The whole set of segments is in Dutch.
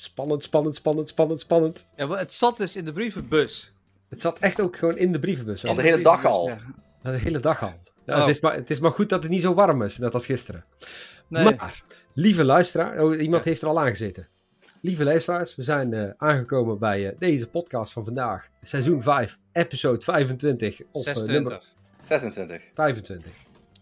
Spannend, spannend, spannend, spannend, spannend. Ja, maar het zat dus in de brievenbus. Het zat echt ook gewoon in de brievenbus. Al de hele dag al. Ja. De hele dag al. Ja, Oh. het, is maar, het is maar goed dat het niet zo warm is, net als gisteren. Nee. Maar, lieve luisteraar, oh, iemand Ja. heeft er al aangezeten. Lieve luisteraars, we zijn eh, aangekomen bij eh, deze podcast van vandaag. Seizoen 5, episode 25. Of eh, 26. nummer 26. 25.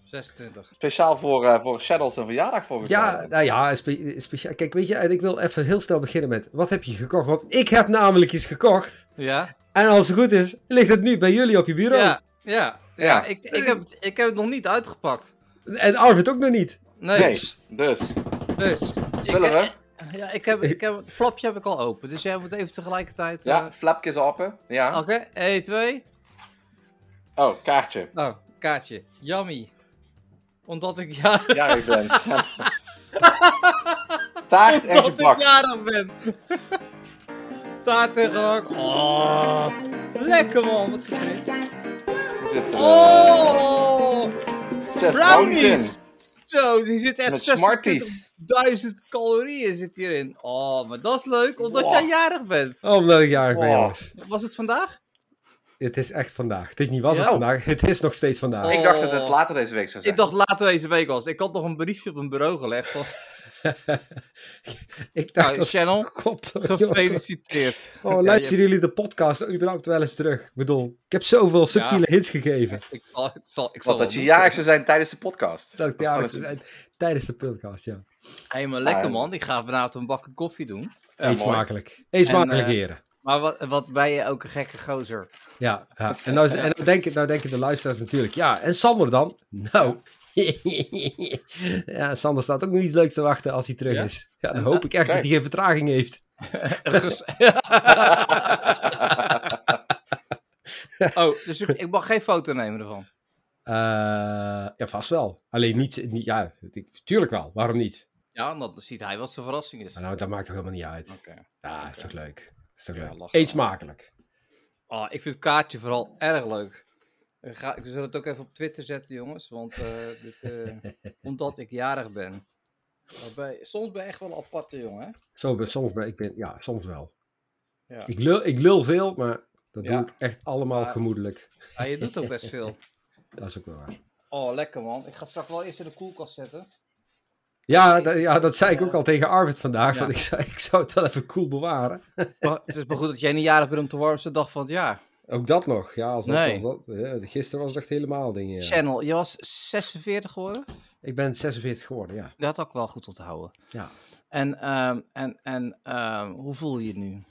26. Speciaal voor, eh voor Shadows een verjaardag volgens Ja, mij. nou ja, spe- speciaal. Kijk, weet je, en ik wil even heel snel beginnen met, wat heb je gekocht? Want ik heb namelijk iets gekocht. Ja? En als het goed is, ligt het nu bij jullie op je bureau. Ja, ja. Ja. ja. Ik, ik, heb, ik heb het nog niet uitgepakt. En Arvid ook nog niet. Nee. Nee, dus. Dus. Zullen we? Ja, ik heb, ik heb, het flapje heb ik al open. Dus jij moet even tegelijkertijd... eh, Ja, flapjes open. Ja. Oké, 1, 2. Oh, kaartje. Nou, kaartje. Yummy. Omdat ik, ja, Ja, ik ben. Ja. Taart en omdat ik jarig ben. Taart en gebak. Oh, lekker man. Wat zit erin? Er eh, Oh, zes brownies. Zo, die zit echt Met 26.000 Smarties. calorieën zit hierin. Oh, maar dat is leuk, omdat Wow. jij jarig bent. Oh, omdat ik jarig ben, jongens. Was het vandaag? Het is echt vandaag. Het is niet was het Ja. vandaag, het is nog steeds vandaag. Oh. Ik dacht dat het later deze week zou zijn. Ik dacht later deze week was. Ik had nog een briefje op een bureau gelegd. Van, ik dacht nou, dat... Channel, God, gefeliciteerd. Oh, luisteren jullie de podcast überhaupt wel eens terug? Ik bedoel, ik heb zoveel subtiele hints gegeven. Ik zal, ik zal, ik zal Wat dat je jarig zou zijn tijdens de podcast. Dat ik jarig gewoon ben tijdens de podcast, ja. Hé, maar lekker Ja, man. Ik ga vanavond een bakje koffie doen. Ja, Eet smakelijk. Eet smakelijk, eh, heren. Maar wat, wat ben je ook een gekke gozer. Ja, ja. En, nou, en nou, denken, nou denken de luisteraars natuurlijk, ja, en Sander dan? Nou, ja, Sander staat ook nog iets leuks te wachten als hij terug Ja? is. Ja, dan hoop ik echt dat hij geen vertraging heeft. Oh, dus ik, ik mag geen foto nemen ervan. Eh, ja, vast wel. Alleen niet, niet ja, ik, tuurlijk wel. Waarom niet? Ja, dan ziet hij wat zijn verrassing is. Nou, dat maakt toch helemaal niet uit. Oké. Ja, is toch leuk. Is Ja, leuk. Eet smakelijk. Oh, ik vind het kaartje vooral erg leuk. Ik, ga, ik zal het ook even op Twitter zetten, jongens. Want eh, dit, eh, omdat ik jarig ben. Bij- soms ben je echt wel een aparte jongen, hè? Zo, ben- soms ben ik ben, ja, soms wel. Ja. Ik lul, ik lul veel, maar dat Ja. doe ik echt allemaal Ja. gemoedelijk. Ja, je doet ook best veel. Dat is ook wel waar. Oh, lekker man. Ik ga het straks wel eerst in de koelkast zetten. Ja, da- ja dat zei ik ook Ja. al tegen Arvid vandaag. Ja. Want ik, zou, ik zou het wel even cool bewaren. Maar het is maar goed dat jij niet jarig bent om de warmste dag van het jaar. Ook dat nog. Ja, als dat, Nee. als dat, ja, gisteren was het echt helemaal dingen. Ja. Channel, je was 46 geworden? Ik ben 46 geworden, ja. Dat had ik wel goed onthouden. ja. En, ehm, en, en ehm, hoe voel je je nu?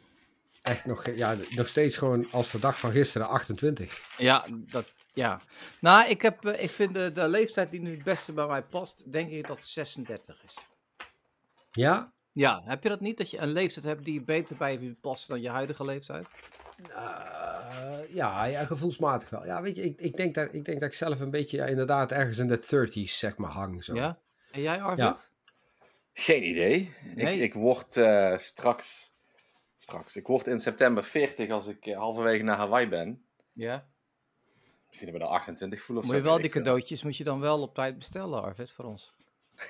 Echt nog, ja, nog steeds gewoon als de dag van gisteren 28. Ja, dat, ja. Nou, ik, heb, eh, ik vind de, de leeftijd die nu het beste bij mij past, denk ik dat 36 is. Ja? Ja, heb je dat niet? Dat je een leeftijd hebt die beter bij je past dan je huidige leeftijd? Eh, ja, ja, gevoelsmatig wel. Ja, weet je, ik, ik, denk dat, ik denk dat ik zelf een beetje ja, inderdaad ergens in de 30s zeg maar hang. Zo. Ja? En jij, Arvid? Ja. Geen idee. Nee. Ik, ik word eh, straks, straks, ik word in september 40 als ik halverwege naar Hawaii ben. Ja. Misschien dat we er 28 voelen of Moet je zo, wel weet die cadeautjes moet je dan wel op tijd bestellen, Arvid, voor ons.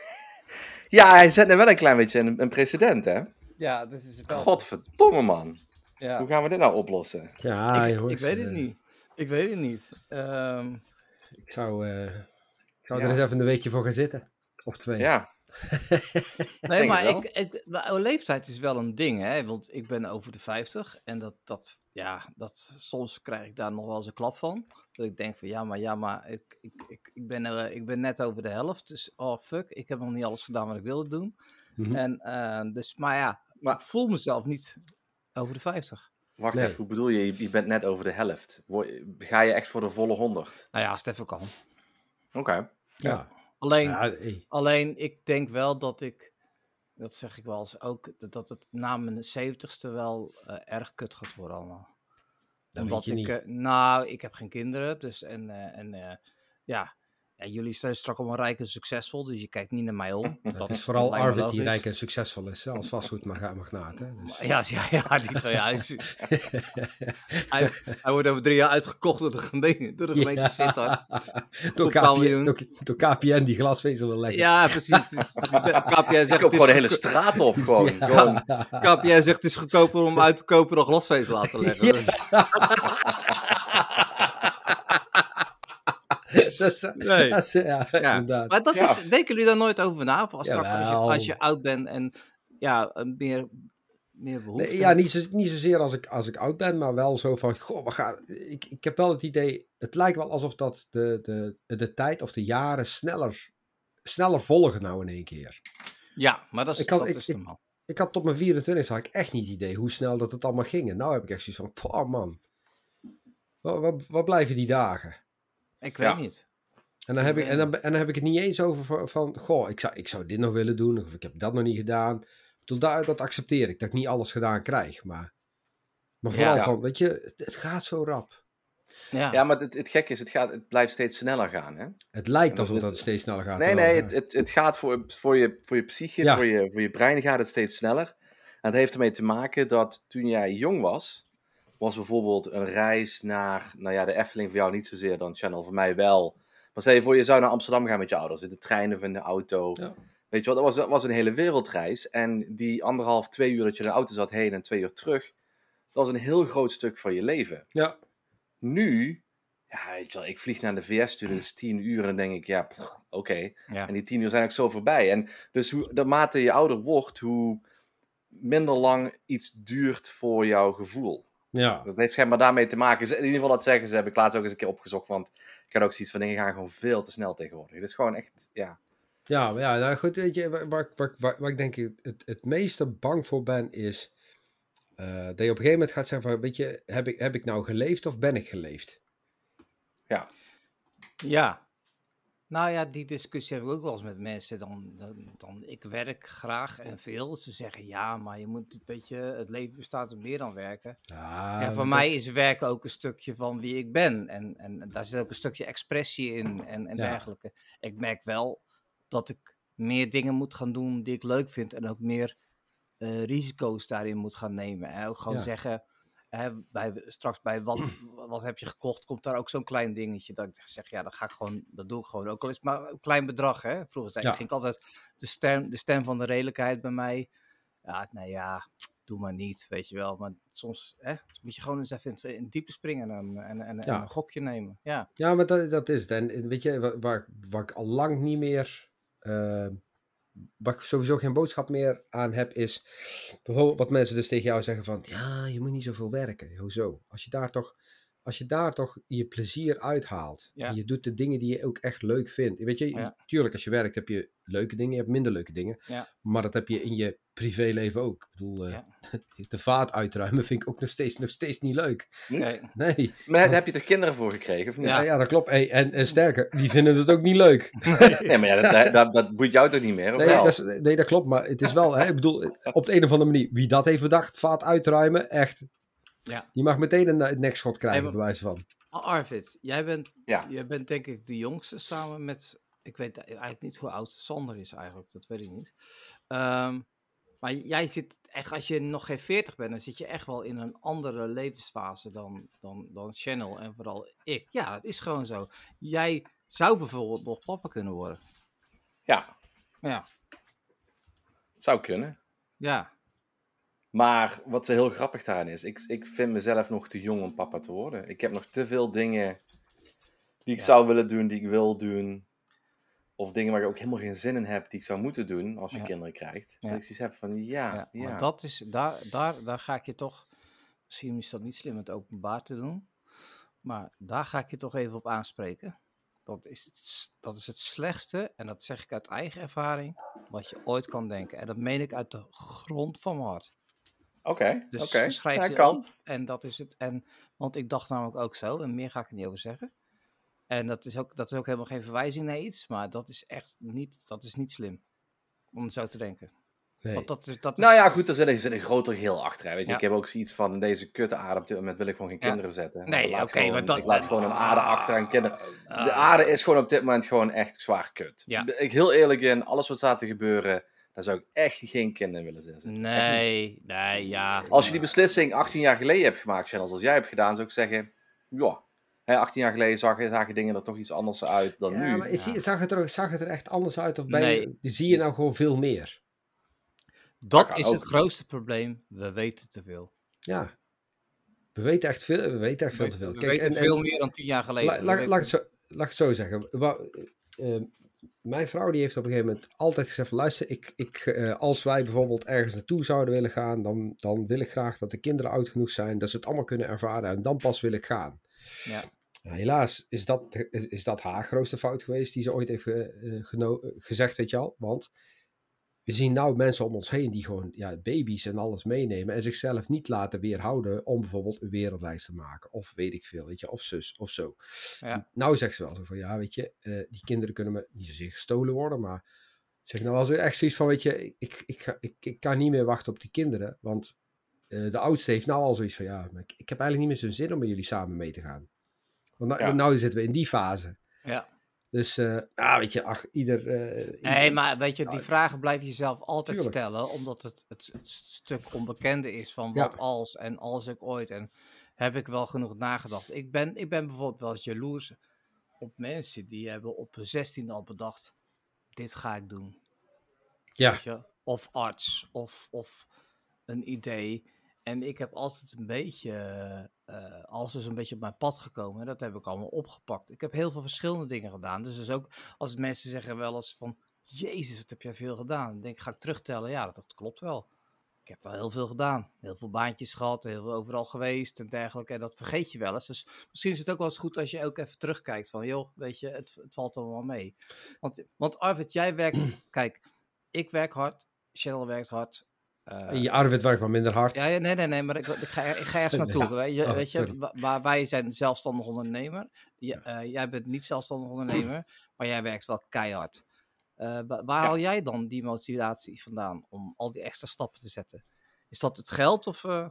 Ja, hij zet er wel een klein beetje een, een precedent, hè? Ja, dat is wel... Godverdomme, man. Ja. Hoe gaan we dit nou oplossen? Ja, ik, weet het eh, niet. Ik weet het niet. Ehm, Ik zou, eh, ik zou Ja. er eens even een weekje voor gaan zitten. Of twee. Ja, nee, maar, ik, ik, maar oh, leeftijd is wel een ding, hè? Want ik ben over de 50 en dat, dat, ja, dat, soms krijg ik daar nog wel eens een klap van. Dat ik denk van ja, maar ja, maar ik, ik, ik, ik, ben, er, eh, ik ben net over de helft. Dus oh fuck, ik heb nog niet alles gedaan wat ik wilde doen. Mhm. En, eh, dus, maar ja, maar ik voel mezelf niet over de 50. wacht Nee. even, hoe bedoel je? Je bent net over de helft. Ga je echt voor de volle 100? Nou ja, als het even kan. Oké. ja. Alleen, Ja, hey. Alleen, ik denk wel dat ik, dat zeg ik wel eens ook, dat- het na mijn zeventigste wel eh, erg kut gaat worden allemaal. Dat Omdat ik, eh, nou, ik heb geen kinderen, dus en, eh, en ja, ja, jullie zijn straks allemaal rijk en succesvol, dus je kijkt niet naar mij om. Dat, is vooral Arvid die rijk en succesvol is, hè, als vastgoedmagnaat. hè. Dus. Ja, ja, ja, die twee huizen. hij, hij wordt over drie jaar uitgekocht door de gemeente, door de gemeente Ja. Sittard. door. KPN, door, door KPN die glasvezel wil leggen. Ja, precies. KPN Ik zegt, koop het gewoon de hele straat op. Gewoon. Ja. KPN zegt het is goedkoper om uit te kopen dan glasvezel te leggen. Ja. Dus- dat is, Nee. dat is- ja, inderdaad. Maar dat Ja. is, denken jullie daar nooit over na? Als, straks, als, je, als je oud bent en ja, meer, meer behoefte Nee, ja, niet, zo, niet zozeer als ik, als ik oud ben, maar wel zo van, goh, we gaan, ik, ik heb wel het idee, het lijkt wel alsof dat de, de, de tijd of de jaren sneller, sneller volgen nou in één keer. Ja, maar dat is, Ik kan- dat ik- is ik- normaal. Ik had tot mijn 24 had ik echt niet het idee hoe snel dat het allemaal ging. En nou heb ik echt zoiets van, poh man, wat, wat, wat blijven die dagen? Ik weet Ja. niet. En dan, heb ik, en, dan, en dan heb ik het niet eens over van, van, goh, ik zou, ik zou dit nog willen doen, of ik heb dat nog niet gedaan. Ik bedoel, daar, dat accepteer ik, dat ik niet alles gedaan krijg. Maar, maar vooral Ja. van, weet je, het, het gaat zo rap. Ja, Ja, maar het, het gekke is, het, gaat, het blijft steeds sneller gaan. Hè? Het lijkt Dat alsof dat het steeds sneller gaat. Nee, nee, het, het, het gaat voor, voor, je, voor je psyche, Ja. voor, je, voor je brein gaat het steeds sneller. En dat heeft ermee te maken dat toen jij jong was, was bijvoorbeeld een reis naar, nou ja, de Efteling voor jou niet zozeer dan Channel, voor mij wel. Maar stel je voor, je zou naar Amsterdam gaan met je ouders, in de trein of in de auto. Ja. Weet je wel, dat was, dat was een hele wereldreis. En die anderhalf, twee uur dat je in de auto zat heen en twee uur terug, dat was een heel groot stuk van je leven. Ja, Nu, ja, weet je wel, ik vlieg naar de VS toe, dat is tien uur en dan denk ik, ja, oké. ja. En die tien uur zijn ook zo voorbij. En dus hoe, naarmate je ouder wordt, hoe minder lang iets duurt voor jouw gevoel. ja. Dat heeft schijnbaar daarmee te maken. In ieder geval dat zeggen ze, heb ik laatst ook eens een keer opgezocht. Want ik had ook zoiets van, dingen gaan gewoon veel te snel tegenwoordig. Het is gewoon echt, ja. Ja, maar ja, nou goed, weet je, waar, waar, waar, waar- waar ik denk ik het, het meeste bang voor ben, is eh, dat je op een gegeven moment gaat zeggen van, weet je, heb ik, heb ik nou geleefd of ben ik geleefd? Ja. Nou ja, die discussie heb ik ook wel eens met mensen. Dan, dan, dan, ik werk graag en veel. Ze zeggen ja, maar je moet een beetje, het leven bestaat uit meer dan werken. Ja, en voor dat- mij is werken ook een stukje van wie ik ben. En, en daar zit ook een stukje expressie in en, en Ja. dergelijke. Ik merk wel dat ik meer dingen moet gaan doen die ik leuk vind. En ook meer eh, risico's daarin moet gaan nemen. En ook gewoon Ja. zeggen, hè, bij, straks bij wat, wat heb je gekocht, komt daar ook zo'n klein dingetje. Dat ik zeg, ja, dat ga ik gewoon, dat doe ik gewoon. Ook al is het maar een klein bedrag. Hè. Vroeger zei, Ja. ging ik altijd de stem, de stem van de redelijkheid bij mij. Ja, nee, ja, doe maar niet, weet je wel. Maar soms hè, moet je gewoon eens even in, diepe springen en, en, en, en een gokje nemen. Ja, Ja, maar dat, dat is het. En weet je, wa- waar, waar ik al lang niet meer, eh, waar ik sowieso geen boodschap meer aan heb, is bijvoorbeeld wat mensen dus tegen jou zeggen van, ja, je moet niet zoveel werken. Hoezo? Als je daar toch, als je daar toch je plezier uithaalt, Ja. en je doet de dingen die je ook echt leuk vindt. Weet je, Ja. tuurlijk, als je werkt heb je leuke dingen, je hebt minder leuke dingen, Ja. maar dat heb je in je privéleven ook. Ik bedoel, eh, Ja. de vaat uitruimen vind ik ook nog steeds, nog steeds niet leuk. Nee. Nee, Maar daar heb je toch kinderen voor gekregen, of niet? ja, ja dat klopt. Hey, en, en sterker, die vinden het ook niet leuk. Nee, maar ja, dat, dat, dat, dat boeit jou toch niet meer, of Nee, wel? dat is, nee, dat klopt, maar het is wel, hè, ik bedoel, op de een of andere manier, wie dat heeft bedacht, vaat uitruimen, echt, Ja. die mag meteen een, een nekschot krijgen, Hey, bij wijze van. Arvid, jij bent, Ja. jij bent denk ik de jongste samen met, ik weet eigenlijk niet hoe oud Sander is eigenlijk, dat weet ik niet. Ehm, maar jij zit echt, als je nog geen 40 bent, dan zit je echt wel in een andere levensfase dan, dan, dan Channel en vooral ik. Ja, het is gewoon zo. Jij zou bijvoorbeeld nog papa kunnen worden. Ja, Ja, het zou kunnen. ja, Maar wat zo heel grappig daaraan is, ik, ik vind mezelf nog te jong om papa te worden. Ik heb nog te veel dingen die ik Ja. zou willen doen, die ik wil doen. Of dingen waar ik ook helemaal geen zin in heb, die ik zou moeten doen als je Ja. kinderen krijgt. Ja. Dat ik zoiets heb van, ja, ja. Maar dat is, daar, daar, daar ga ik je toch, misschien is dat niet slim om het openbaar te doen, maar daar ga ik je toch even op aanspreken. Dat is, het, dat is het slechtste, en dat zeg ik uit eigen ervaring, wat je ooit kan denken. En dat meen ik uit de grond van mijn hart. Oké, Dus schrijf Ja, ze kan. op. En dat is het. En, want ik dacht namelijk ook zo, en meer ga ik er niet over zeggen. En dat is ook, dat is ook helemaal geen verwijzing naar iets, maar dat is echt niet, dat is niet slim. Om het zo te denken. Nee. Want dat is, dat is, Nou ja, goed, er zit, een- er zit een groter geheel achter. Hè. Weet je, Ja. ik heb ook zoiets van deze kutte aarde op dit moment wil ik gewoon geen Ja. kinderen zetten. Nee, Ik laat oké, gewoon- maar dat- Ik laat gewoon een aarde achter aan kinderen. De Ah. aarde is gewoon op dit moment gewoon echt zwaar kut. Ja. Ik heel eerlijk in, alles wat staat te gebeuren, daar zou ik echt geen kinderen willen zetten. Echt niet. Nee, nee, ja. Als je die beslissing 18 jaar geleden hebt gemaakt, Channels, als jij hebt gedaan, zou ik zeggen, ja. Hè, 18 jaar geleden zagen, zagen dingen er toch iets anders uit dan Ja, nu. maar is- Ja. zag, het er, zag het er echt anders uit? Of ben Nee. je, zie je nou gewoon veel meer? Dat is het grootste probleem. We weten te veel. Ja. We weten echt veel, we weten echt veel We, te veel. we Kijk, weten en- en- veel meer dan tien jaar geleden. Laat, ik het zo, laat ik het zo zeggen. Eh, mijn vrouw die heeft op een gegeven moment altijd gezegd: luister, ik, ik, eh, als wij bijvoorbeeld ergens naartoe zouden willen gaan, dan, dan wil ik graag dat de kinderen oud genoeg zijn, dat ze het allemaal kunnen ervaren en dan pas wil ik gaan. Ja. Nou, helaas is dat, is, dat haar grootste fout geweest die ze ooit heeft geno- eh, gezegd, weet je al. Want we zien nou mensen om ons heen die gewoon ja, baby's en alles meenemen en zichzelf niet laten weerhouden om bijvoorbeeld een wereldreis te maken. Of weet ik veel, weet je, of zus of zo. Ja. Nou zegt ze wel zo van, ja, weet je, eh, die kinderen kunnen me niet zozeer gestolen worden, maar zeg nou als echt zoiets van, weet je, ik, ik, ga, ik, ik kan niet meer wachten op die kinderen, want eh, de oudste heeft nou al zoiets van, ja, maar ik, ik heb eigenlijk niet meer zo'n zin om met jullie samen mee te gaan. Want nou, Ja. nou zitten we in die fase. Ja. Dus, eh ja, weet je, ach, ieder... eh, ieder- Nee, maar weet je, die Ja, vragen blijf je jezelf altijd tuurlijk. stellen, omdat het, het, het stuk onbekende is van Ja. wat als en als ik ooit en heb ik wel genoeg nagedacht. Ik ben, ik ben bijvoorbeeld wel eens jaloers op mensen die hebben op hun 16 al bedacht, dit ga ik doen. Ja? Of arts, of, of een idee. En ik heb altijd een beetje, eh alles is een beetje op mijn pad gekomen. En dat heb ik allemaal opgepakt. Ik heb heel veel verschillende dingen gedaan. Dus, dus ook als mensen zeggen wel eens van, Jezus, wat heb jij veel gedaan? Dan denk ik, ga ik terugtellen? Ja, dat, klopt wel. Ik heb wel heel veel gedaan. Heel veel baantjes gehad, heel veel overal geweest en dergelijke. En dat vergeet je wel eens. Dus misschien is het ook wel eens goed als je ook even terugkijkt van, joh, weet je, het, het valt allemaal mee. Want, want Arvid, jij werkt, kijk, ik werk hard, Cheryl werkt hard. Eh, je Arvid werkt wel minder hard. ja, ja, nee, nee, nee, maar ik, ik, ga, ik ga ergens naartoe. Ja. Weet je, Oh, weet je waar wij zijn zelfstandig ondernemer. Je- eh, jij bent niet zelfstandig ondernemer, maar jij werkt wel keihard. Eh, wa- waar haal jij dan die motivatie vandaan om al die extra stappen te zetten? Is dat het geld of... eh,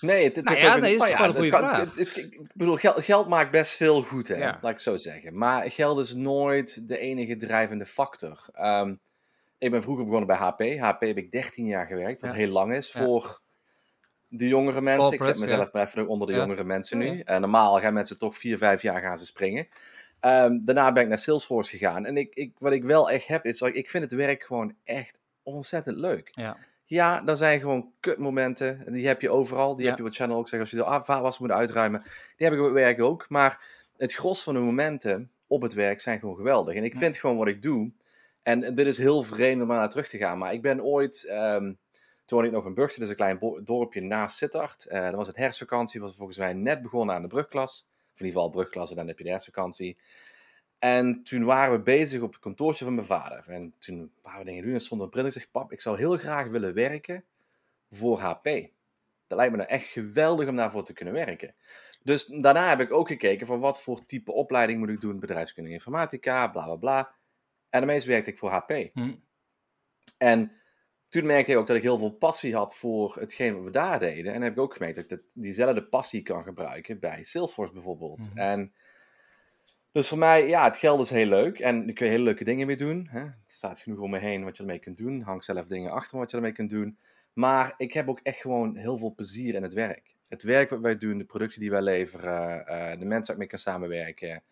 Nee, het, het Nou is ja, nee, is nou toch ja, wel een goede kan- vraag. het- het- ik bedoel, geld, geld maakt best veel goed, hè? Ja. laat ik zo zeggen. Maar geld is nooit de enige drijvende factor. Ehm, ik ben vroeger begonnen bij HP. HP heb ik 13 jaar gewerkt, wat Ja. heel lang is voor de jongere mensen. ik zet Corporates, mezelf maar even onder de jongere mensen nu. En normaal gaan mensen toch 4, 5 jaar gaan ze springen. Ehm, daarna ben ik naar Salesforce gegaan. En ik, ik, wat ik wel echt heb, is dat ik vind het werk gewoon echt ontzettend leuk. ja. Ja, dat zijn gewoon kutmomenten. En die heb je overal. Die Ja. heb je wat Channel ook zegt. Als je de afwas moet uitruimen. Die heb ik op het werk ook. Maar het gros van de momenten op het werk zijn gewoon geweldig. En ik Ja. vind gewoon wat ik doe. En dit is heel vreemd om naar terug te gaan. Maar ik ben ooit... ehm, toen ik nog in. Dat is een klein dorpje naast Sittard. Eh dan was het herfstvakantie. Was volgens mij net begonnen aan de brugklas. Of in ieder geval brugklas. En dan heb je de herfstvakantie. En toen waren we bezig op het kantoortje van mijn vader. En toen waren we dingen doen en stond een. Ik pap, ik zou heel graag willen werken voor HP. Dat lijkt me nou echt geweldig om daarvoor te kunnen werken. Dus daarna heb ik ook gekeken van wat voor type opleiding moet ik doen. Bedrijfskunde informatica, bla bla bla. En de meeste werkte ik voor HP. Hm. En toen merkte ik ook dat ik heel veel passie had voor hetgeen wat we daar deden. En heb ik ook gemerkt dat ik dat, diezelfde passie kan gebruiken bij Salesforce bijvoorbeeld. Mhm. En dus voor mij, ja, het geld is heel leuk. En daar kun je hele leuke dingen mee doen. Hè? Er staat genoeg om me heen wat je ermee kunt doen. Hang zelf dingen achter wat je ermee kunt doen. Maar ik heb ook echt gewoon heel veel plezier in het werk. Het werk wat wij doen, de producten die wij leveren, eh, de mensen waar ik mee kan samenwerken.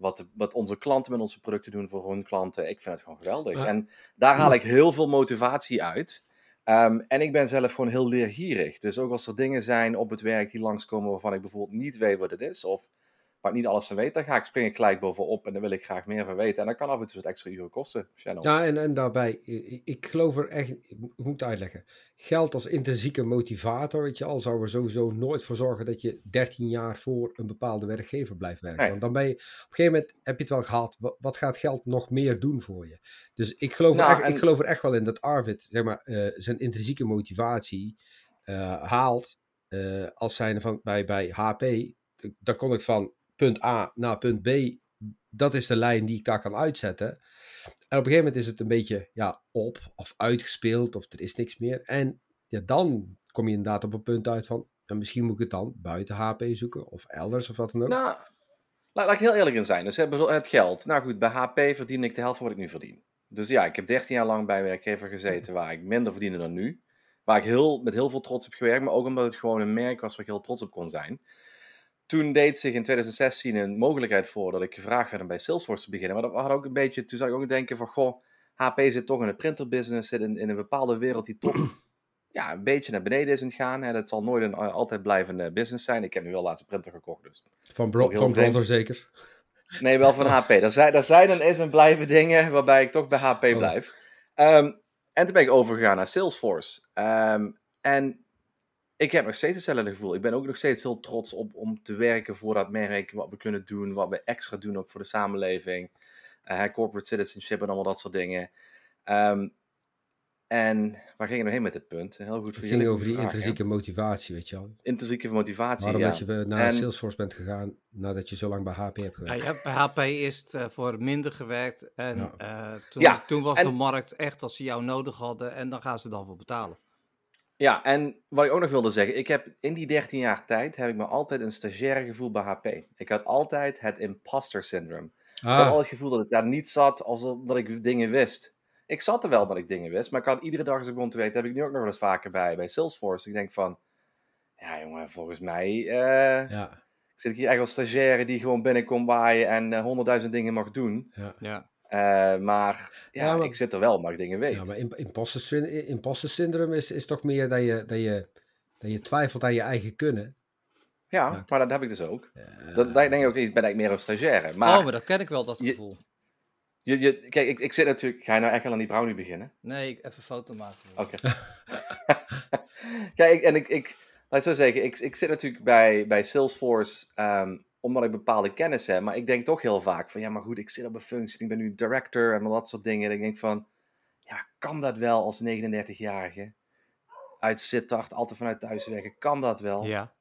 Wat, wat onze klanten met onze producten doen voor hun klanten. Ik vind het gewoon geweldig. Ja. En daar haal ik heel veel motivatie uit. Ehm, en ik ben zelf gewoon heel leergierig. Dus ook als er dingen zijn op het werk die langskomen waarvan ik bijvoorbeeld niet weet wat het is. Of waar ik niet alles van weet, dan ga ik spring ik gelijk bovenop en dan wil ik graag meer van weten. En dat kan af en toe wat extra uren kosten. Channel. Ja, en, en daarbij, ik, geloof er echt, ik moet uitleggen. Geld als intrinsieke motivator, weet je al, zou er sowieso nooit voor zorgen dat je 13 jaar voor een bepaalde werkgever blijft werken. Nee. Want dan ben je, op een gegeven moment heb je het wel gehad, wat, gaat geld nog meer doen voor je? Dus ik geloof, Nou, er, echt, en- ik geloof er echt wel in dat Arvid, zeg maar, eh, zijn intrinsieke motivatie eh, haalt eh, als zijnde van bij, bij HP. Daar kon ik van punt A naar punt B, dat is de lijn die ik daar kan uitzetten. En op een gegeven moment is het een beetje ja, op of uitgespeeld of er is niks meer. En ja, dan kom je inderdaad op een punt uit van, en misschien moet ik het dan buiten HP zoeken of elders of wat dan ook. Nou, laat, ik heel eerlijk in zijn. Dus hebben het geld. Nou goed, bij HP verdien ik de helft van wat ik nu verdien. Dus ja, ik heb 13 jaar lang bij werkgever gezeten waar ik minder verdiende dan nu. Waar ik heel, met heel veel trots heb gewerkt, maar ook omdat het gewoon een merk was waar ik heel trots op kon zijn. Toen deed zich in 2016 een mogelijkheid voor dat ik gevraagd werd om bij Salesforce te beginnen. Maar dat had ook een beetje, toen zou ik ook denken van, goh, HP zit toch in de printerbusiness, zit in, in een bepaalde wereld die toch ja, een beetje naar beneden is aan het gaan. Hè. Dat zal nooit een uh, altijd blijvende business zijn. Ik heb nu wel laatst een printer gekocht, dus. Van, bro van Brother zeker? Nee, wel van HP. Er zijn, er zijn en is en blijven dingen waarbij ik toch bij HP oh. blijf. Um, en toen ben ik overgegaan naar Salesforce. Um, en ik heb nog steeds hetzelfde gevoel. Ik ben ook nog steeds heel trots op om te werken voor dat merk. Wat we kunnen doen, wat we extra doen ook voor de samenleving. Uh, corporate citizenship en allemaal dat soort dingen. Um, en waar ging je nou heen met dit punt? Heel goed voor Het ging over die intrinsieke motivatie, weet je wel. Intrinsieke motivatie, Waarom ja. dat je naar en... Salesforce bent gegaan nadat je zo lang bij HP hebt gewerkt? Ja, bij HP is het uh, voor minder gewerkt. En ja. uh, toen, ja, toen, was en... de markt echt als ze jou nodig hadden. En dan gaan ze dan voor betalen. Ja, en wat ik ook nog wilde zeggen. Ik heb in die 13 jaar tijd heb ik me altijd een stagiaire gevoel bij HP. Ik had altijd het imposter syndrome. Ah. Ik had altijd het gevoel dat ik daar niet zat alsof dat ik dingen wist ik zat er wel dat ik dingen wist, maar ik had iedere dag als ik begon te weten, heb ik nu ook nog wel eens vaker bij, bij Salesforce. Ik denk van, ja jongen, volgens mij uh, ja. zit ik hier echt als stagiaire die gewoon binnenkomt waaien en honderdduizend uh, dingen mag doen. Ja. ja. Uh, maar, ja, ja maar, ik zit er wel, maar ik dingen weet. Ja, maar imposter, imposter syndrome is, is toch meer dat je, dat, je, dat je twijfelt aan je eigen kunnen. Ja, maar dat heb ik dus ook. Dat, dat denk ik ook, ik ben eigenlijk meer een stagiaire. Maar, oh, maar dat ken ik wel, dat gevoel. Je, je, je, kijk, ik, ik zit natuurlijk. Ga je nou echt aan die brownie beginnen? Nee, ik even foto maken. Oké. kijk, en ik, ik, laat zo zeggen, ik, ik zit natuurlijk bij, bij Salesforce um, omdat ik bepaalde kennis heb. Maar ik denk toch heel vaak van, ja, maar goed, ik zit op een functie, ik ben nu director en dat soort dingen. En ik denk van, ja, kan dat wel als 39-jarige? Uit Sittard, altijd vanuit thuis werken, kan dat wel? Ja.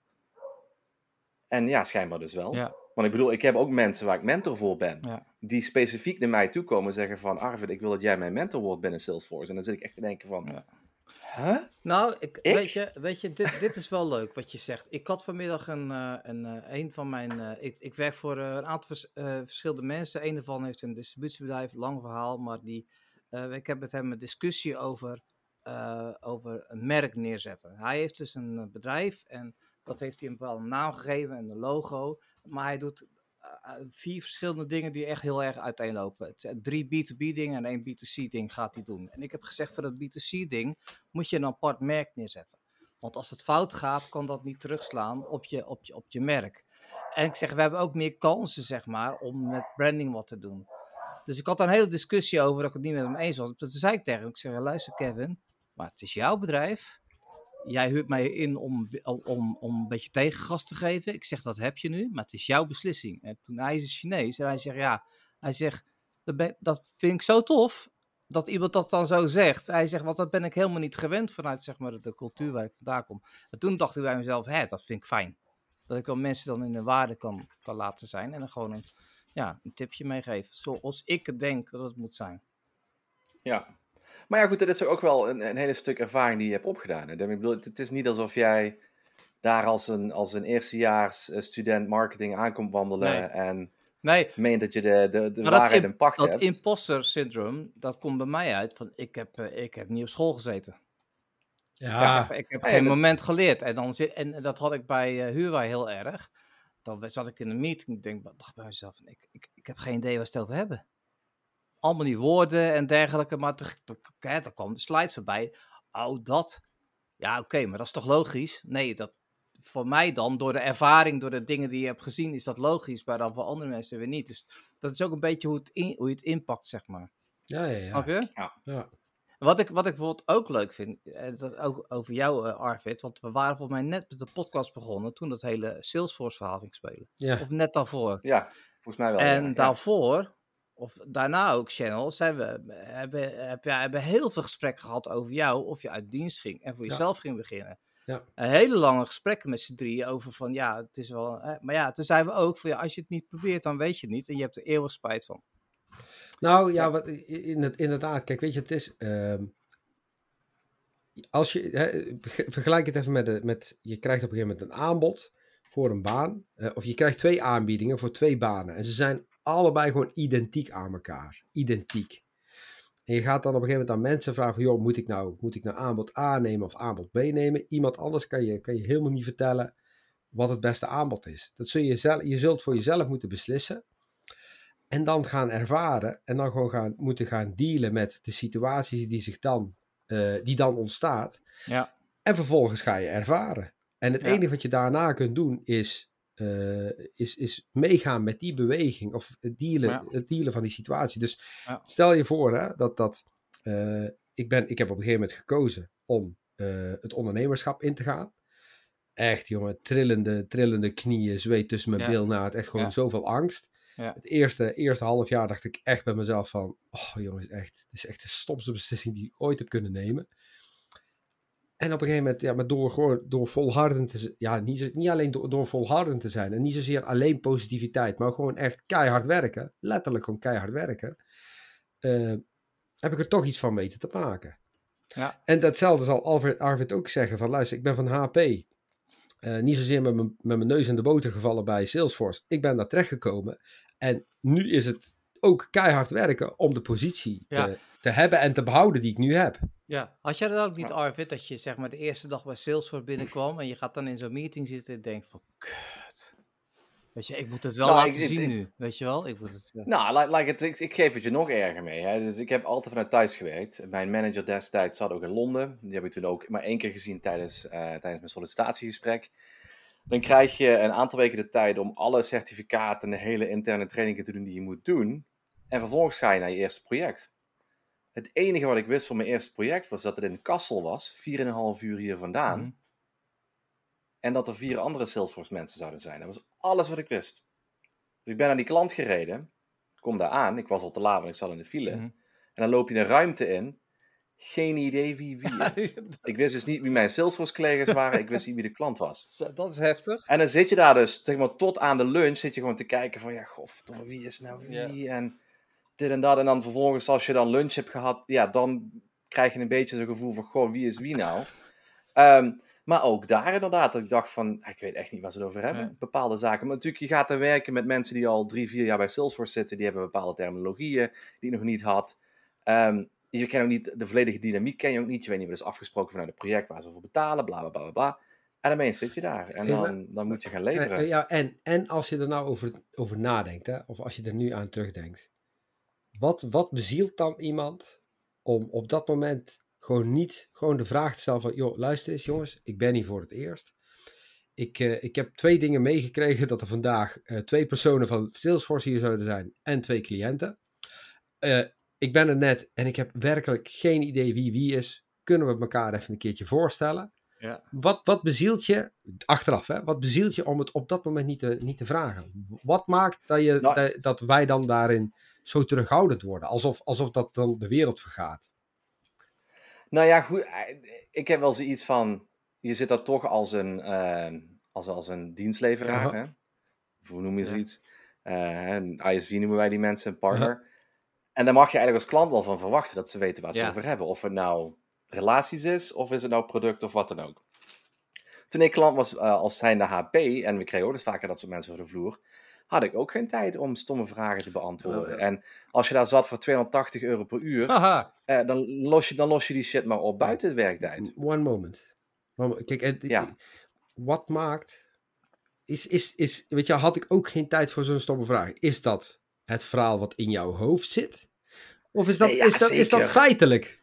En ja, schijnbaar dus wel. Ja. Want ik bedoel, ik heb ook mensen waar ik mentor voor ben, ja. die specifiek naar mij toe komen en zeggen van, Arvid, ik wil dat jij mijn mentor wordt binnen Salesforce. En dan zit ik echt te denken van, ja. Huh? Nou, ik, Weet je, weet je dit, dit is wel leuk wat je zegt. Ik had vanmiddag een, uh, een, uh, een van mijn. Uh, ik, ik werk voor een aantal vers, verschillende mensen. Een daarvan heeft een distributiebedrijf, lang verhaal, maar die. ik heb met hem een discussie over, over een merk neerzetten. Hij heeft dus een bedrijf en dat heeft hij een bepaalde naam gegeven en een logo. Maar hij doet vier verschillende dingen die echt heel erg uiteenlopen. Drie B2B dingen en één B2C ding gaat hij doen. En ik heb gezegd voor dat B2C ding moet je een apart merk neerzetten. Want als het fout gaat, kan dat niet terugslaan op je, op je, op je merk. En ik zeg, we hebben ook meer kansen, zeg maar, om met branding wat te doen. Dus ik had een hele discussie over dat ik het niet met hem eens was. Toen zei ik tegen hem, ik zeg, luister Kevin, maar het is jouw bedrijf jij huurt mij in om, om, om een beetje tegengas te geven. Ik zeg, dat heb je nu, maar het is jouw beslissing. En toen hij is Chinees en hij zegt, ja, hij zegt, dat, dat vind ik zo tof dat iemand dat dan zo zegt. Hij zegt, want dat ben ik helemaal niet gewend vanuit zeg maar, de cultuur waar ik vandaan kom. En toen dacht ik bij mezelf, hè, dat vind ik fijn. Dat ik wel mensen dan in de waarde kan, kan laten zijn en dan gewoon een, ja, een tipje meegeven. Zoals ik denk dat het moet zijn. Ja, maar ja, goed, dat is ook wel een, een hele stuk ervaring die je hebt opgedaan. Hè? Ik bedoel, het is niet alsof jij daar als een, als een eerstejaars eh, student marketing aankomt wandelen nee. en nee. meent dat je de, de, de waarheid in pacht dat hebt. Dat imposter syndroom, dat komt bij mij uit van ik heb, uh, ik heb niet op school gezeten. Ja. Ik heb, ik heb geen moment geleerd. En, dan zit, en dat had ik bij uh, heel erg. Dan zat ik in een meeting en denk, dacht bij mezelf, ik, ik, ik heb geen idee waar ze het over hebben allemaal die woorden en dergelijke. Maar er kwam de slides voorbij. Oh, dat. Ja, oké, maar dat is toch logisch? Nee, dat, voor mij dan, door de ervaring, door de dingen die je hebt gezien, is dat logisch. Maar dan voor andere mensen weer niet. Dus dat is ook een beetje hoe, het in, hoe je het inpakt, zeg maar. Ja, ja, ja. Snap je? Ja. ja. Wat ik, wat ik bijvoorbeeld ook leuk vind, eh, dat ook over jou, uh, Arvid, want we waren volgens mij net met de podcast begonnen toen dat hele Salesforce-verhaal ging spelen. Ja. Of net daarvoor. Ja, volgens mij wel. En ja, daarvoor of daarna ook channels, hebben, hebben, hebben, hebben heel veel gesprekken gehad over jou, of je uit dienst ging en voor jezelf ging beginnen. Ja. Een hele lange gesprekken met z'n drieën over van ja, het is wel. Hè, maar ja, toen zeiden we ook van ja, als je het niet probeert, dan weet je het niet en je hebt er eeuwig spijt van. Nou ja, wat, in het, inderdaad. Kijk, weet je, het is. ehm, als je. Hè, vergelijk het even met, de, met. Je krijgt op een gegeven moment een aanbod voor een baan. eh, of je krijgt twee aanbiedingen voor twee banen. En ze zijn allebei gewoon identiek aan elkaar. Identiek. En je gaat dan op een gegeven moment aan mensen vragen: van, joh, moet ik nou, moet ik nou aanbod A nemen of aanbod B nemen? Iemand anders kan je, kan je helemaal niet vertellen wat het beste aanbod is. Dat zul je, zelf, je zult voor jezelf moeten beslissen. En dan gaan ervaren en dan gewoon gaan, moeten gaan dealen met de situaties die zich dan, eh, die dan ontstaat. Ja. En vervolgens ga je ervaren. En het Ja. enige wat je daarna kunt doen is, eh, is, is meegaan met die beweging of het dealen, Ja. het dealen van die situatie. Dus Ja. stel je voor hè, dat, dat eh, ik, ben, ik heb op een gegeven moment gekozen om eh, het ondernemerschap in te gaan. Echt jongen, trillende, trillende knieën, zweet tussen mijn Ja. Het echt gewoon zoveel angst. Het eerste, eerste half jaar dacht ik echt bij mezelf van, oh jongens, echt, het is echt de stomste beslissing die ik ooit heb kunnen nemen. En op een gegeven moment, ja, maar door, gewoon, door volhardend te zijn, ja, niet, niet alleen door, door volhardend te zijn en niet zozeer alleen positiviteit, maar gewoon echt keihard werken, letterlijk gewoon keihard werken, eh, heb ik er toch iets van weten te maken. Ja. En datzelfde zal Alfred, Arvid ook zeggen van, luister, ik ben van HP. Eh, niet zozeer met mijn, met mijn neus in de boter gevallen bij Salesforce. Ik ben daar terechtgekomen. En nu is het ook keihard werken om de positie Ja. te, te hebben en te behouden die ik nu heb. Ja, had jij dat ook niet. Arvid, dat je zeg maar de eerste dag bij Salesforce binnenkwam en je gaat dan in zo'n meeting zitten en denkt van, kut. Weet je, ik moet het wel Nou, laten ik- zien ik- nu, weet je wel? Ik moet het... eh, Nou, like, like het, ik, ik geef het je nog erger mee. Hè. Dus ik heb altijd vanuit thuis gewerkt. Mijn manager destijds zat ook in Londen. Die heb ik toen ook maar één keer gezien tijdens, eh, tijdens mijn sollicitatiegesprek. Dan krijg je een aantal weken de tijd om alle certificaten en de hele interne trainingen te doen die je moet doen. En vervolgens ga je naar je eerste project. Het enige wat ik wist van mijn eerste project was dat het in Kassel was, 4,5 uur hier vandaan. mhm. En dat er vier andere Salesforce mensen zouden zijn. Dat was alles wat ik wist. Dus ik ben naar die klant gereden. Kom daar aan. Ik was al te laat, want ik zat in de file. Mhm. En dan loop je een ruimte in. Geen idee wie wie is. ik wist dus niet wie mijn Salesforce collega's waren. Ik wist niet wie de klant was. Dat is heftig. En dan zit je daar dus, zeg maar, tot aan de lunch zit je gewoon te kijken van, ja, godverdomme, wie is nou Ja. wie? En dit en dat. En dan vervolgens, als je dan lunch hebt gehad, ja, dan krijg je een beetje zo'n gevoel van, goh, wie is wie nou? Ehm, maar ook daar inderdaad, dat ik dacht van, ik weet echt niet waar ze het over hebben, Ja. bepaalde zaken. Maar natuurlijk, je gaat dan werken met mensen die al drie, vier jaar bij Salesforce zitten, die hebben bepaalde terminologieën die ik nog niet had. Ehm, je kent ook niet, de volledige dynamiek ken je ook niet, je weet niet wat is afgesproken vanuit het project, waar ze voor betalen, bla, bla, bla, bla. En dan zit je daar en dan, dan moet je gaan leveren. ja, en, en als je er nou over, over nadenkt, hè, of als je er nu aan terugdenkt. Wat, wat bezielt dan iemand om op dat moment gewoon niet gewoon de vraag te stellen van... joh, luister eens jongens, ik ben hier voor het eerst. Ik, eh, ik heb twee dingen meegekregen dat er vandaag eh, twee personen van Salesforce hier zouden zijn en twee cliënten. Eh, ik ben er net en ik heb werkelijk geen idee wie wie is. Kunnen we elkaar even een keertje voorstellen? Ja. Wat, wat bezielt je, achteraf hè, wat bezielt je om het op dat moment niet te, niet te vragen? Wat maakt dat, je, Nou- dat, dat wij dan daarin zo terughoudend worden? Alsof, alsof dat dan de wereld vergaat. Nou ja, goed. eh, Ik heb wel zoiets van. Je zit daar toch als een, eh, als, als een dienstleveraar. Hè? Hoe noem je zoiets? Eh, een ISV noemen wij die mensen, een partner. En daar mag je eigenlijk als klant wel van verwachten dat ze weten waar ze Ja. over hebben. Of het nou relaties is, of is het nou product of wat dan ook. Toen ik klant was eh, als zijnde HP, en we kregen ook dus vaker dat soort mensen over de vloer, had ik ook geen tijd om stomme vragen te beantwoorden. Oh, En als je daar zat voor 280 euro per uur, eh, dan, los je, dan los je die shit maar op buiten het werktijd. One moment. Kijk, Ja. wat maakt... Is, is, is, weet je, had ik ook geen tijd voor zo'n stomme vraag. Is dat het verhaal wat in jouw hoofd zit? Of is dat, Nee, ja, is dat, is dat feitelijk?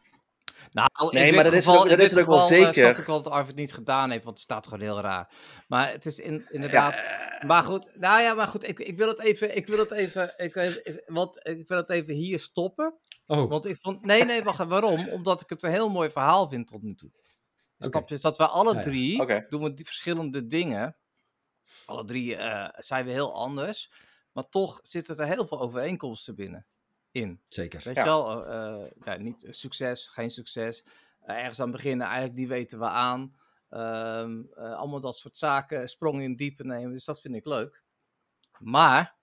Nou, Nee, in dit maar dat is geval, ook- dat in is dit ook wel geval, eh, zeker. snap ik wel dat Arvid het niet gedaan heeft, want het staat gewoon heel raar. Maar het is in, inderdaad... Maar goed, nou ja, maar goed, ik, ik wil het even, ik wil het even, ik, ik, want ik wil het even hier stoppen. Oh, Want ik vond, nee, nee, wacht, waarom? Omdat ik het een heel mooi verhaal vind tot nu toe. Oké. Snap je? Dus dat we alle Ja, ja. drie doen we die verschillende dingen. Alle drie eh, zijn we heel anders. Maar toch zitten er heel veel overeenkomsten binnen. In. zeker. Weet Ja. je wel? eh, eh, ja, niet succes, geen succes. Eh, ergens aan beginnen, eigenlijk die weten we aan. Ehm, eh, allemaal dat soort zaken, sprongen in het diepe nemen. Dus dat vind ik leuk. Maar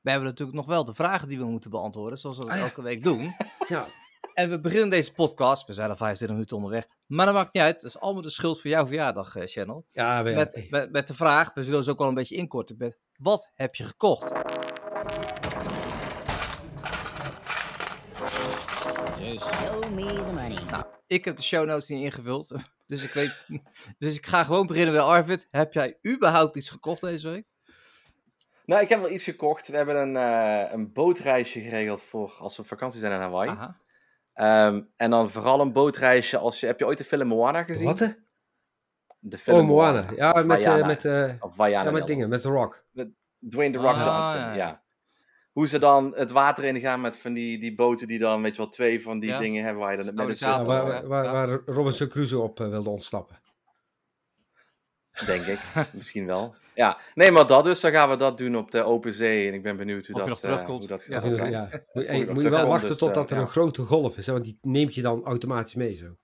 we hebben natuurlijk nog wel de vragen die we moeten beantwoorden, zoals we dat Ah, ja. elke week doen. Ja, En we beginnen deze podcast, we zijn al 25 minuten onderweg, maar dat maakt niet uit. Dat is allemaal de schuld van jouw verjaardag, eh, Channel. ja, Met, met, met de vraag, we zullen ze ook wel een beetje inkorten, met wat heb je gekocht? You show me the money. Nou, ik heb de show notes niet ingevuld, dus ik weet, dus ik ga gewoon beginnen bij Arvid. Heb jij überhaupt iets gekocht deze week? Nou, ik heb wel iets gekocht. We hebben een, eh, een bootreisje geregeld voor als we op vakantie zijn in Hawaii. Aha. Ehm, en dan vooral een bootreisje als je... Heb je ooit de film Moana gezien? Wat? De film Oh, Moana. Ja, Of met, eh, met, eh, Of ja, met dingen, met The Rock. Dwayne The Rock Ah, Johnson, ja. ja. Hoe ze dan het water in gaan met van die, die boten die dan, weet je wel, twee van die Ja. dingen hebben waar je dan met een Stabilisator. Ja, waar, ja. waar, Robinson Crusoe op eh, wilde ontsnappen. denk ik. Misschien wel. Ja, nee, maar dat dus. Dan gaan we dat doen op de open zee. En ik ben benieuwd hoe Of je dat, nog eh, hoe dat Ja. gaat Ja. Moet, je wel wachten dus, totdat eh, er ja. een grote golf is, hè, want die neemt je dan automatisch mee zo.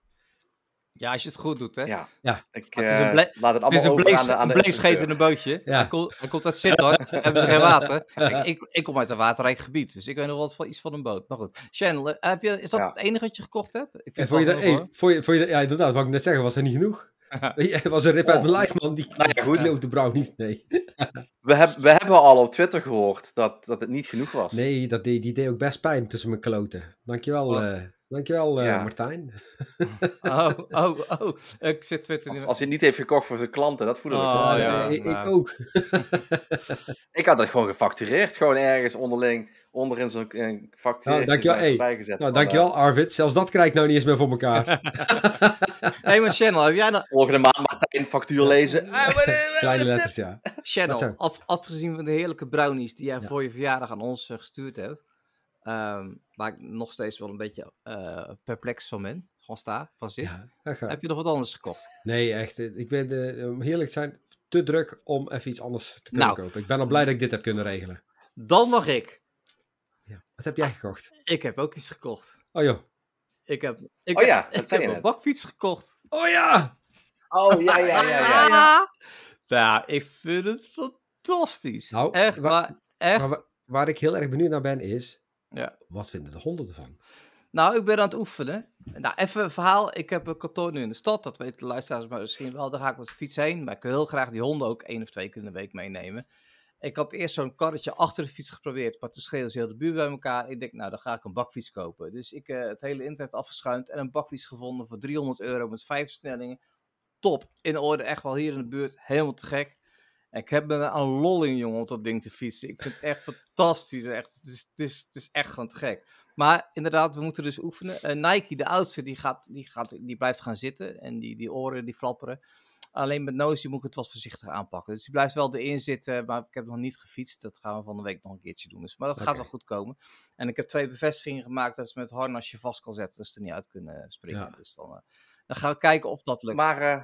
Ja, als je het goed doet, hè? Ja. Ja. Ik het is een eh, ble- laat het allemaal Het is een, bleek, aan de, aan een bleekschetende bootje. Ja. Hij, komt, hij komt uit Sittard, hebben ze geen water. Ik, ik kom uit een waterrijk gebied, dus ik weet nog wat van iets van een boot. Maar goed, Channel, heb je, is dat Ja. het enige wat je gekocht hebt? Ik vind voor je, wel dat, hey, voor je, voor je, ja, inderdaad, wat ik net zeggen, was er niet genoeg. Het was een rip uit mijn lijf, man. Die, Nou ja, goed. de brouw niet. Nee, We, heb, we hebben al op Twitter gehoord dat, dat het niet genoeg was. nee dat deed, die deed ook best pijn tussen mijn kloten. Dankjewel, Oh. eh dankjewel eh, Ja. Martijn. hoor. Oh, oh, oh. Ik zit Twitter niet Als, als hij het niet heeft gekocht voor zijn klanten, dat voelde ik Oh, wel. ja. Nee, ik nou. ook. Ik had dat gewoon gefactureerd. Gewoon ergens onderling, onderin zo'n eh, Nou, dankjewel, hey. bijgezet. Nou, dankjewel Arvid. Zelfs dat krijg ik nou niet eens meer voor elkaar. Hé, hey, maar Channel, heb jij eh, volgende maand Martijn factuur lezen. Kleine letters, ja. Channel, af, afgezien van de heerlijke brownies die jij voor je verjaardag aan ons eh, gestuurd hebt, ehm, waar ik nog steeds wel een beetje eh, perplex van ben, van sta, van zit, ja heb je nog wat anders gekocht? Nee, echt. eh, Ik ben, eh, om heerlijk te zijn, te druk om even iets anders te kunnen Nou. kopen. Ik ben al blij dat ik dit heb kunnen regelen. Dan mag ik. Ja. Wat heb jij gekocht? Ik heb ook iets gekocht. Oh joh. Ik heb, ik Oh ja, heb, ik heb een net. bakfiets gekocht. Oh ja! Oh, ja, ja, ja, ja. ja. Nou, ik vind het fantastisch. Nou, echt, wa- maar echt. Maar wa- waar ik heel erg benieuwd naar ben is, Ja. wat vinden de honden ervan? Nou, ik ben aan het oefenen. Nou, even een verhaal. Ik heb een kantoor nu in de stad. Dat weten de luisteraars maar misschien wel. Daar ga ik met de fiets heen. Maar ik wil heel graag die honden ook één of twee keer in de week meenemen. Ik heb eerst zo'n karretje achter de fiets geprobeerd. Maar toen schreeuwde ze heel de buurt bij elkaar. Ik denk, nou, dan ga ik een bakfiets kopen. Dus ik eh het hele internet afgeschuimd. En een bakfiets gevonden voor 300 euro met vijf versnellingen. Top. In orde. Echt wel hier in de buurt. Helemaal te gek. Ik heb me aan lolling, jongen, om dat ding te fietsen. Ik vind het echt fantastisch. Echt. Het, is, het, is, het is echt gewoon te gek. Maar inderdaad, we moeten dus oefenen. Eh, Nike, de oudste, die, gaat, die, gaat, die blijft gaan zitten. En die, die oren, die flapperen. Alleen met Nosy moet ik het wat voorzichtig aanpakken. Dus die blijft wel erin zitten, maar ik heb nog niet gefietst. Dat gaan we van de week nog een keertje doen. Dus, maar dat gaat wel goed komen. En ik heb twee bevestigingen gemaakt dat ze met harnasje vast kan zetten. Dat ze er niet uit kunnen springen. Ja. Dus dan, eh, dan gaan we kijken of dat lukt. Maar, eh,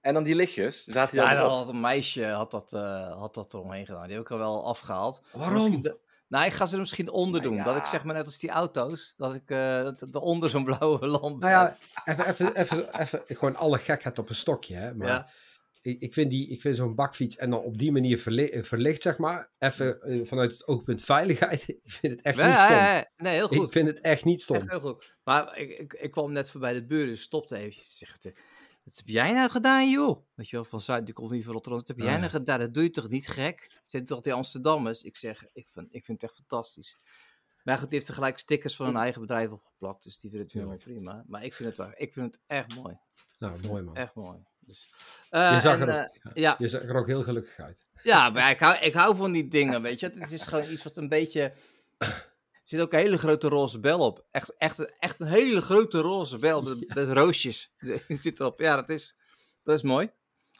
en dan die lichtjes, zaten die ja, dan had een meisje had dat, eh, had dat eromheen gedaan. Die heb ik er wel afgehaald. Waarom? De- nou, ik ga ze er misschien onder Nou doen. Dat ik zeg maar net als die auto's, dat ik eh eronder zo'n blauwe lamp Nou ja, even, even, even, even gewoon alle gekheid op een stokje, hè. Maar Ja. ik, ik vind, die- ik vind zo'n bakfiets en dan op die manier verli- verlicht, zeg maar, even eh, vanuit het oogpunt veiligheid, ik vind het echt Ja, niet stom. ja, ja. nee, heel goed. Ik vind het echt niet stom. Echt heel goed. Maar ik, ik, ik kwam net voorbij de buren, dus stopte eventjes. Zegt, wat heb jij nou gedaan, joh? Weet je wel, van Zuid, die komt niet van Rotterdam. Wat heb jij Ah, ja. nou gedaan? Dat doe je toch niet gek? Zit toch die Amsterdammers? Ik zeg, ik vind, ik vind het echt fantastisch. Maar goed, die heeft tegelijk stickers van hun eigen bedrijf opgeplakt. Dus die vindt het helemaal prima. Maar ik vind het, ik vind het echt mooi. Nou, mooi man. Echt mooi. Dus, eh, Je zag, en, er eh, ook, ja, je zag er ook heel gelukkig uit. ja, maar ik hou, ik hou van die dingen, weet je. Het is gewoon iets wat een beetje... Er zit ook een hele grote roze bel op. Echt, echt, echt een hele grote roze bel met, met roosjes. Zit erop. Ja, dat is, dat is mooi.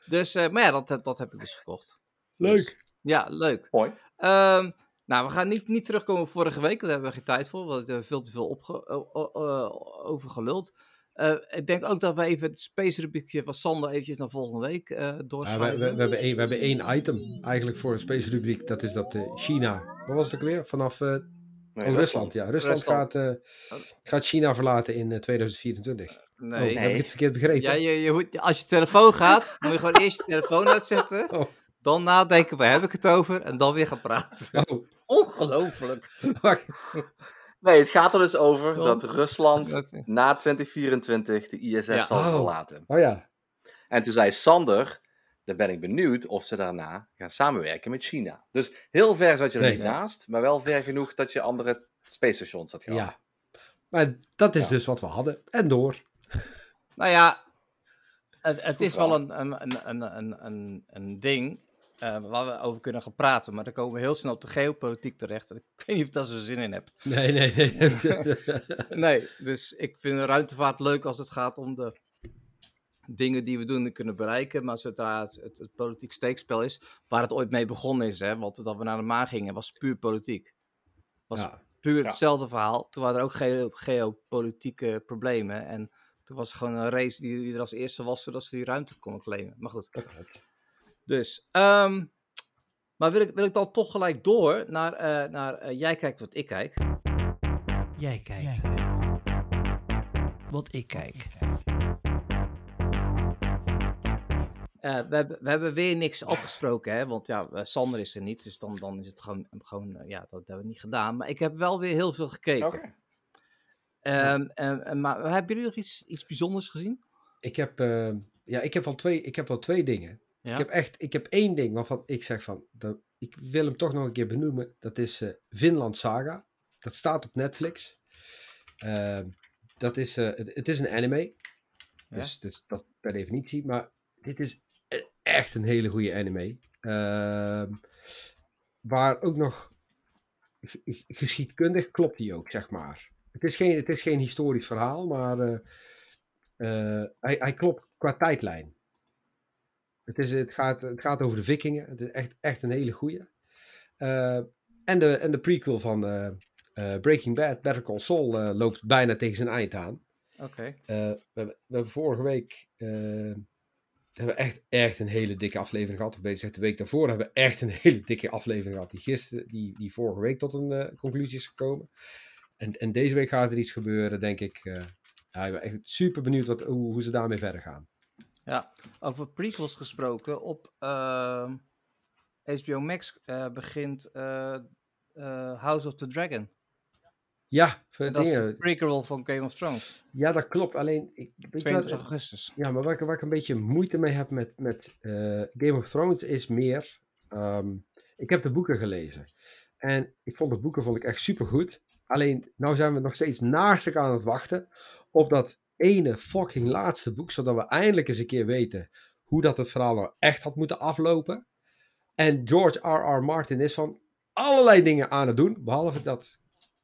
Dus, eh, maar ja, dat, heb- dat heb ik dus gekocht. Leuk. Ja, leuk. Mooi. Ehm, nou, we gaan niet, niet terugkomen op vorige week. Daar hebben we geen tijd voor. Want we hebben veel te veel opge, o- over geluld. Eh, ik denk ook dat we even het space rubriekje van Sander eventjes naar volgende week eh Ja, we, doorschuiven. we, we, hebben één, we hebben één item eigenlijk voor een space rubriek. Dat is dat eh, China. Wat was het ook weer? Vanaf eh, Nee, oh, Rusland. Ja, Rusland, Rusland. Gaat, eh, gaat China verlaten in eh, 2024. Nee. Oh, heb ik het verkeerd begrepen? Ja, je, je, moet- als je telefoon gaat, moet je gewoon eerst je telefoon uitzetten. Oh. Dan nadenken, waar heb ik het over? En dan weer gaan praten. Oh, Ongelooflijk. Nee, het gaat er dus over Want- dat Rusland na 2024 de ISS Ja. zal Oh. verlaten. oh ja. En toen zei Sander, dan ben ik benieuwd of ze daarna gaan samenwerken met China. Dus heel ver zat je er Nee. niet naast, maar wel ver genoeg dat je andere space stations had gehad. Ja. Maar dat is Ja. dus wat we hadden. En door. Nou ja, het, het is wel een, een, een, een, een, een, ding eh, waar we over kunnen gaan praten. Maar dan komen we heel snel op de geopolitiek terecht. En ik weet niet of ik daar zo zin in heb. Nee, nee, nee. Nee, dus ik vind de ruimtevaart leuk als het gaat om de dingen die we doen en kunnen bereiken. Maar zodra het, het, het politiek steekspel is, waar het ooit mee begonnen is, hè, want dat we naar de maan gingen, was puur politiek. Was ja. puur Ja. hetzelfde verhaal. Toen waren er ook geo- geopolitieke problemen. En toen was het gewoon een race die, die er als eerste was, zodat ze die ruimte konden claimen. Maar goed. Dus, ehm, maar wil ik, wil ik dan toch gelijk door naar, eh, naar eh, jij kijkt wat ik kijk. Jij kijkt. Wat ik kijk. Eh, we, hebben, we hebben weer niks afgesproken, hè? want ja, eh, Sander is er niet, dus dan, dan is het gewoon, gewoon eh, ja, dat hebben we niet gedaan. Maar ik heb wel weer heel veel gekeken. Oké. Ehm, en- en- maar hebben jullie nog iets, iets bijzonders gezien? Ik heb, eh, ja, ik heb wel twee, ik heb wel twee dingen. Ja? Ik heb echt, ik heb één ding waarvan ik zeg van, dat, ik wil hem toch nog een keer benoemen. Dat is eh Vinland Saga. Dat staat op Netflix. Ehm, dat is, eh, het, het is een anime. Ja. Dus, dus dat per definitie. Maar dit is echt een hele goede anime. Ehm, waar ook nog geschiedkundig klopt die ook, zeg maar. Het is geen, het is geen historisch verhaal, maar eh, eh, hij, hij klopt qua tijdlijn. Het, is, het, gaat, het gaat over de vikingen. Het is echt, echt een hele goeie. Eh, en, de, en de prequel van Breaking Bad, Better Call Saul, loopt bijna tegen zijn eind aan. Oké. We, hebben, vorige week hebben we echt, echt een hele dikke aflevering gehad. Of beter de week daarvoor hebben we echt een hele dikke aflevering gehad. Die, gisteren, die, die vorige week tot een eh, conclusie is gekomen. En, en deze week gaat er iets gebeuren, denk ik. eh, ja, ik ben echt super benieuwd wat, hoe, ze daarmee verder gaan. Ja, over prequels gesproken. Op ehm, HBO Max eh, begint House of the Dragon. Ja, dat is dingen, een prequel van Game of Thrones. ja, dat klopt. Alleen, ik, weet je wat, 22 augustus. Ja, maar waar ik, waar ik een beetje moeite mee heb met, met eh, Game of Thrones is meer. ehm, ik heb de boeken gelezen. En ik vond de boeken vond ik echt super goed. Alleen, nou zijn we nog steeds naast aan het wachten op dat ene fucking laatste boek, zodat we eindelijk eens een keer weten hoe dat het verhaal nou echt had moeten aflopen. En George R.R. Martin is van allerlei dingen aan het doen, behalve dat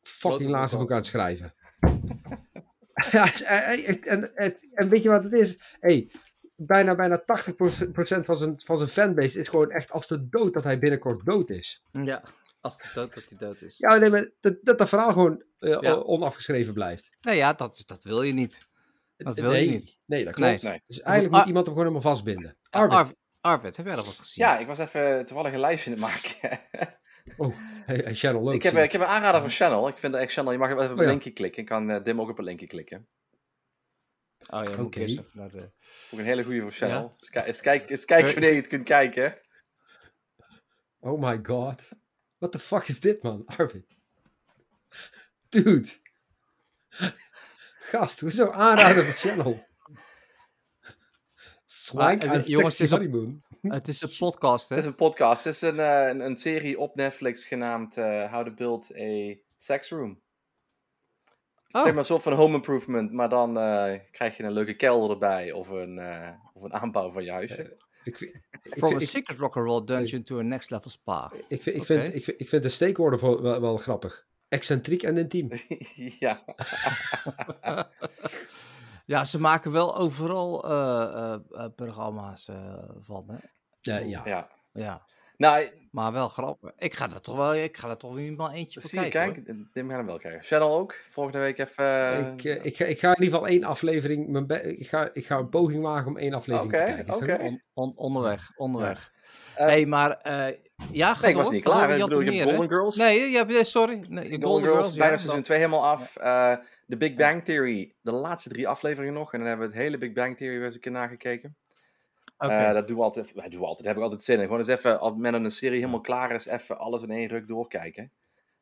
fucking laatste boek aan het schrijven. ja, en, en, en, weet je wat het is? Hey, bijna, bijna 80% van zijn, van zijn fanbase is gewoon echt als de dood dat hij binnenkort dood is. Ja, als het dood dat hij dood is. Ja, nee, maar dat, dat dat verhaal gewoon eh, Ja. onafgeschreven blijft. Nee, ja, dat, is- dat wil je niet. Dat wil nee, je niet. Nee, dat klopt. Nee. Dus eigenlijk Ar- moet iemand hem gewoon helemaal vastbinden. Arvid. Arvid, heb jij nog wat gezien? Ja, ik was even toevallig een lijstje aan het maken. Oh, hey, hey, Channel ook. ik, heb, ik heb een aanrader van Channel. Ik vind echt Channel, je mag even op Oh een ja. linkje klikken. Ik kan eh, Dim ook op een linkje klikken. Oh ja, Oké. ik eerst even naar de... Ook een hele goede voor Channel. Ja. Eens, kijk, eens kijken wanneer je het kunt kijken. Oh my god. What the fuck is dit, man? Arvid. Dude. Gast, hoezo aanraden van Channel? Swank eh, and jongens, sexy honeymoon. Het is een podcast, Het is hè? een podcast. Het is een, eh, een, een serie op Netflix genaamd eh, How to Build a Sex Room. Oh, Zeg maar een soort van home improvement, maar dan eh, krijg je een leuke kelder erbij of een, eh, of een aanbouw van je huisje. Ik, vind- ik, from a secret rock'n'roll dungeon to a next level spa. ik, vind- ik, vind, ik, vind, ik vind de steekwoorden wel, wel, wel grappig. Excentriek en intiem. ja. Ja, ze maken wel overal eh, eh, eh, programma's eh, van, hè? Ja, ja. ja. Ja, Nou, maar wel grappig. Ik ga er toch wel, ik ga er toch weer maar eentje voor kijken. kijk, Dim gaat hem wel krijgen. Channel ook. Volgende week even... eh, Ik, eh, ik, ga, ik ga in ieder geval één aflevering. Mijn be- ik, ga, ik ga een poging wagen om één aflevering te kijken. Dat oké. On- on- onderweg, onderweg. eh, hey, maar eh, ja, ga nee, ik was niet klaar. Ik bedoel, je? Golden Girls. Nee, je hebt, nee, sorry. Nee, je Golden, Girls, bijna ja, seizoen dan- 2 helemaal af. Eh de Big Bang Theory, de laatste drie afleveringen nog. En dan hebben we het hele Big Bang Theory weer eens een keer nagekeken. Eh, dat doen we altijd. Dat doen we altijd. Daar heb ik altijd zin in. Gewoon eens even, als men een serie helemaal klaar is, even alles in één ruk doorkijken.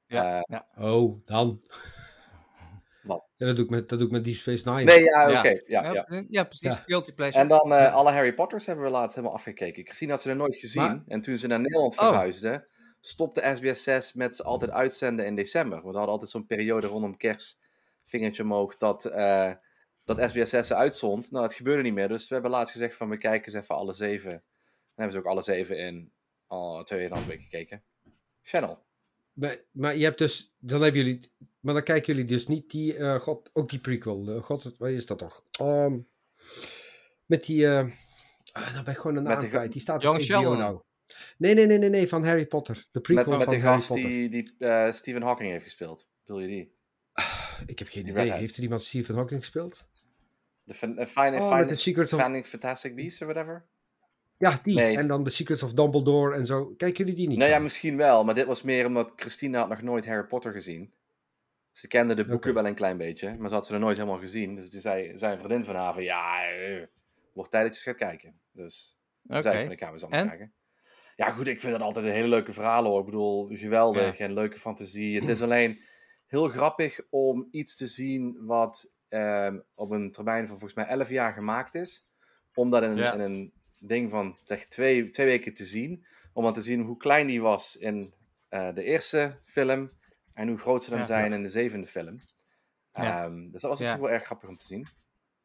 Ja, Eh, ja. Oh, dan. Wat? Ja, dat doe ik met, dat doe ik met Deep Space Nine. nee, ja, Ja. oké. ja, Ja, ja. ja, precies. Ja. Guilty pleasure. En dan eh, alle Harry Potters hebben we laatst helemaal afgekeken. Christine had ze er nooit gezien. Maar- En toen ze naar Nederland Oh. verhuisde, stopte SBS 6 met ze altijd uitzenden in december. Want we hadden altijd zo'n periode rondom kerst, vingertje omhoog, dat, eh, dat SBS 6 ze uitzond. Nou, het gebeurde niet meer. Dus we hebben laatst gezegd van, we kijken eens even alle zeven. Dan hebben ze ook alle zeven in al tweeënhalf weken gekeken. Channel. Maar, maar je hebt dus, dan hebben jullie, maar dan kijken jullie dus niet die, eh, god, ook die prequel. eh, god, wat is dat toch? Ehm, met die, eh, ah, nou ben ik gewoon een naam kwijt. Die staat Young op HBO Sheldon. nou. Nee, nee, nee, nee, nee, van Harry Potter. De prequel Met, met van de Harry gast Potter. die, die eh, Stephen Hawking heeft gespeeld. Bedoel je die? Ik heb geen Die idee. Heeft er iemand Stephen Hawking gespeeld? De fin- eh, Fine, Oh, of... Finding Fantastic Beasts of whatever? Ja, die. Nee. En dan The Secrets of Dumbledore en zo. Kijken jullie die niet? Nou ja, misschien wel, maar dit was meer omdat Christina had nog nooit Harry Potter gezien. Ze kende de boeken wel een klein beetje, maar ze had ze er nooit helemaal gezien. Dus toen zei, een vriendin van haar van, ja, eh, wordt tijd dat je gaat kijken. Dus toen zei van, ik ga eens anders En? kijken. Ja goed, ik vind dat altijd een hele leuke verhaal hoor. Ik bedoel, geweldig en leuke fantasie. Het is alleen heel grappig om iets te zien wat op een termijn van volgens mij 11 jaar gemaakt is. Om dat in, een- Ja. in een ding van zeg, twee, twee weken te zien. Om dan te zien hoe klein die was in eh, de eerste film. En hoe groot ze dan Ja. zijn in de zevende film. Ehm, dus dat was natuurlijk wel erg grappig om te zien.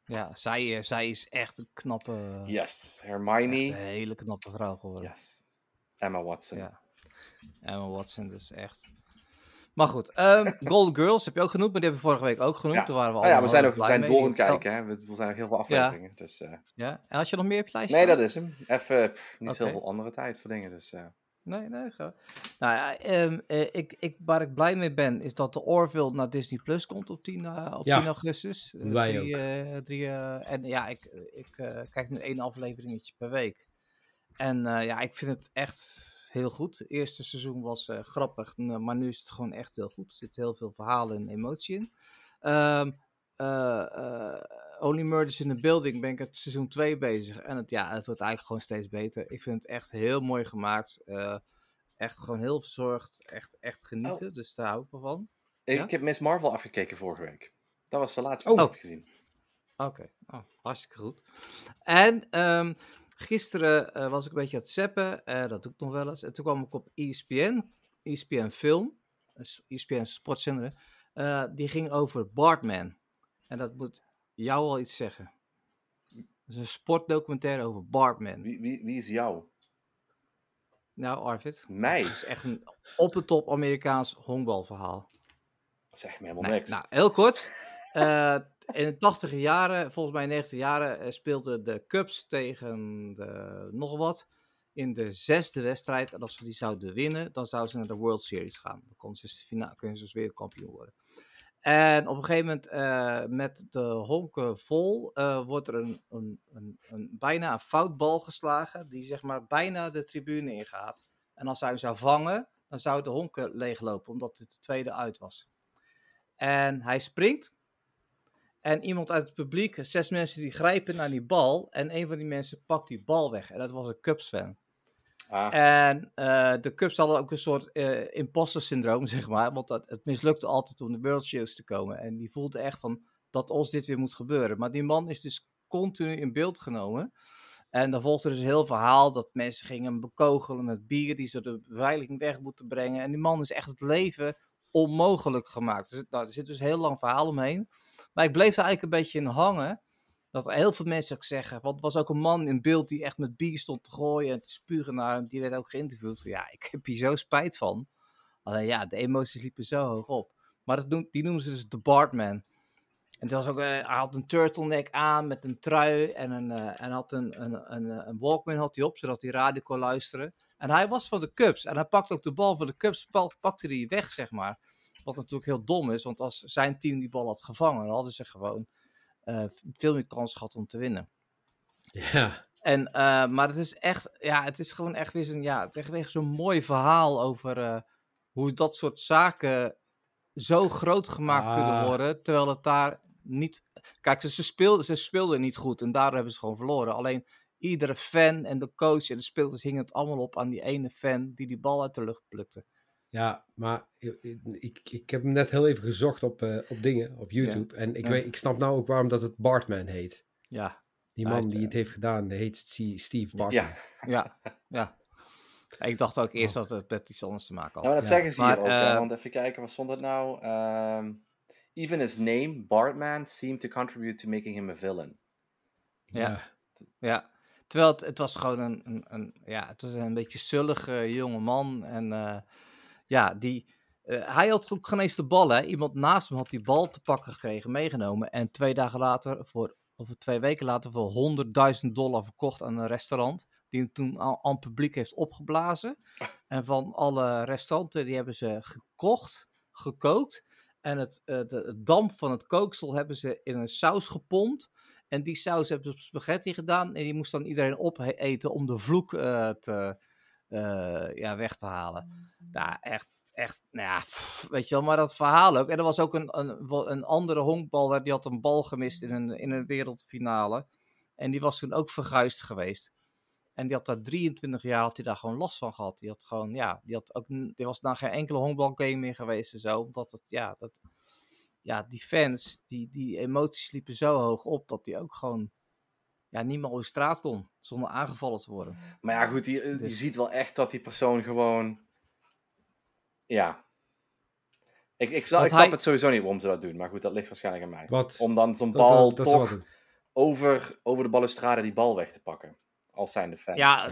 Ja, zij, eh, zij is echt een knappe, Yes, Hermione. een hele knappe vrouw geworden. Yes. Emma Watson. Ja. Emma Watson, dus echt. Maar goed, ehm, Golden Girls heb je ook genoemd, maar die hebben we vorige week ook genoemd. Ja. Daar waren we Nou ja, we zijn heel ook we zijn door aan het kijken. Hè? We- Er zijn nog heel veel afleveringen. Dus, eh, Ja, en had je nog meer op je lijst nee, dat is hem. Even pff, niet Oké. zoveel andere tijd voor dingen. Dus, eh, Nee, nee. Ga. Nou ja, ehm, eh, ik, ik, waar ik blij mee ben, is dat de Orville naar Disney Plus komt op 10, eh, op Ja, 10 augustus. Eh, wij drie, eh, drie, eh, en ja, ik, ik eh, kijk nu één afleveringetje per week. En eh, ja, ik vind het echt heel goed. Het eerste seizoen was eh, grappig, maar nu is het gewoon echt heel goed. Er zit heel veel verhalen en emotie in. Ehm, eh, Only Murders in the Building ben ik het seizoen 2 bezig. En het, ja, het wordt eigenlijk gewoon steeds beter. Ik vind het echt heel mooi gemaakt. Echt gewoon heel verzorgd. Echt, echt genieten. Dus daar hou ik wel van. ik Ja? heb Miss Marvel afgekeken vorige week. Dat was de laatste Oh. die ik heb gezien. Oké, oh, hartstikke goed. En ehm, gisteren eh, was ik een beetje aan het zappen. eh, dat doe ik nog wel eens. En toen kwam ik op ESPN. ESPN Film. eh, s- ESPN Sportzender. eh die ging over Bartman. En dat moet jou al iets zeggen. Het is een sportdocumentaire over Bartman. Wie, wie, wie is jou? Nou, Arvid. Mij? Het is echt een op de top Amerikaans honkbalverhaal. Zeg me helemaal Nee, niks. nou, heel kort. In de tachtige jaren, volgens mij 90 jaren, eh, speelden de Cubs tegen de, nog wat. In de zesde wedstrijd. En als ze die zouden winnen, dan zouden ze naar de World Series gaan. Dan konden ze, dus finale, kunnen ze dus weer kampioen worden. En op een gegeven moment, eh, met de honken vol, eh, wordt er een, een, een, een, bijna een foutbal geslagen. Die zeg maar bijna de tribune ingaat. En als hij hem zou vangen, dan zou de honken leeglopen, omdat het de tweede uit was. En hij springt. En iemand uit het publiek, zes mensen die grijpen naar die bal. En een van die mensen pakt die bal weg. En dat was een Cubs-fan. Ah, En eh, de Cubs hadden ook een soort eh imposter syndroom, zeg maar. Want dat, het mislukte altijd om de World Series te komen. En die voelde echt van dat ons dit weer moet gebeuren. Maar die man is dus continu in beeld genomen. En dan volgde dus een heel verhaal dat mensen gingen bekogelen met bier. Die ze de beveiliging weg moeten brengen. En die man is echt het leven onmogelijk gemaakt. Dus, nou, er zit dus een heel lang verhaal omheen. Maar ik bleef er eigenlijk een beetje in hangen. Dat heel veel mensen ook zeggen. Want er was ook een man in beeld die echt met bier stond te gooien en te spugen naar hem. Die werd ook geïnterviewd. Van, ja, ik heb hier zo spijt van. Alleen ja, de emoties liepen zo hoog op. Maar dat die noemen ze dus de Bartman. En het was ook, eh, hij had een turtleneck aan met een trui en een, eh, en had een, een, een, eh, een Walkman had hij op, zodat hij radio kon luisteren. En hij was van de Cubs en hij pakte ook de bal van de Cubs, pa- pakte die weg, zeg maar. Wat natuurlijk heel dom is, want als zijn team die bal had gevangen, dan hadden ze gewoon eh, veel meer kans gehad om te winnen. Ja. En, eh, maar het is echt, ja, het is gewoon echt weer zo'n, ja, het is echt zo'n mooi verhaal over eh, hoe dat soort zaken zo groot gemaakt kunnen Ah. worden, terwijl het daar niet... Kijk, ze, ze, speelden, ze speelden niet goed en daardoor hebben ze gewoon verloren. Alleen iedere fan en de coach en de spelers hingen het allemaal op aan die ene fan die die bal uit de lucht plukte. Ja, maar ik, ik, ik heb hem net heel even gezocht op, eh, op dingen, op YouTube. En ik, Ja. weet, ik snap nou ook waarom dat het Bartman heet. Ja, Die man die eh, het heeft gedaan, die heet Ste- Steve Bartman. Ja, ja, ja. Ik dacht ook eerst dat het met iets anders te maken nou, had. dat Ja. zeggen ze Maar, hier ook. eh, want even kijken, wat stond het nou? Ehm, even his name, Bartman, seemed to contribute to making him a villain. Ja. Ja, terwijl het, het was gewoon een, een, een, ja, het was een beetje zullige jonge man. En eh, ja, die, eh, hij had ook geen eens de bal. Hè. Iemand naast hem had die bal te pakken gekregen, meegenomen. En twee dagen later, voor, of twee weken later, voor 100.000 dollar verkocht aan een restaurant. Die hem toen aan, aan het publiek heeft opgeblazen. En van alle restauranten, die hebben ze gekocht, gekookt. En het, eh, de, het damp van het kooksel hebben ze in een saus gepompt. En die saus hebben ze op spaghetti gedaan. En die moest dan iedereen opeten om de vloek eh, te, eh, ja, weg te halen. Nou, echt, echt, nou ja, pff, weet je wel, maar dat verhaal ook. En er was ook een, een, een andere honkballer, die had een bal gemist in een, in een wereldfinale. En die was toen ook verguisd geweest. En die had daar 23 jaar had hij daar gewoon last van gehad. Die had gewoon, ja, die had ook, die was naar geen enkele honkbalgame meer geweest en zo. Omdat het, ja, dat, ja die fans, die, die emoties liepen zo hoog op dat hij ook gewoon, ja, niet meer over straat kon. Zonder aangevallen te worden. Maar ja, goed, je, je Dus- ziet wel echt dat die persoon gewoon. Ja. Ik, ik, snap- ik snap hij- het sowieso niet waarom ze dat doen, maar goed, dat ligt waarschijnlijk aan mij. Wat? Om dan zo'n bal dat- dat is toch over, over de balustrade die bal weg te pakken. Als zijnde fan. Ja,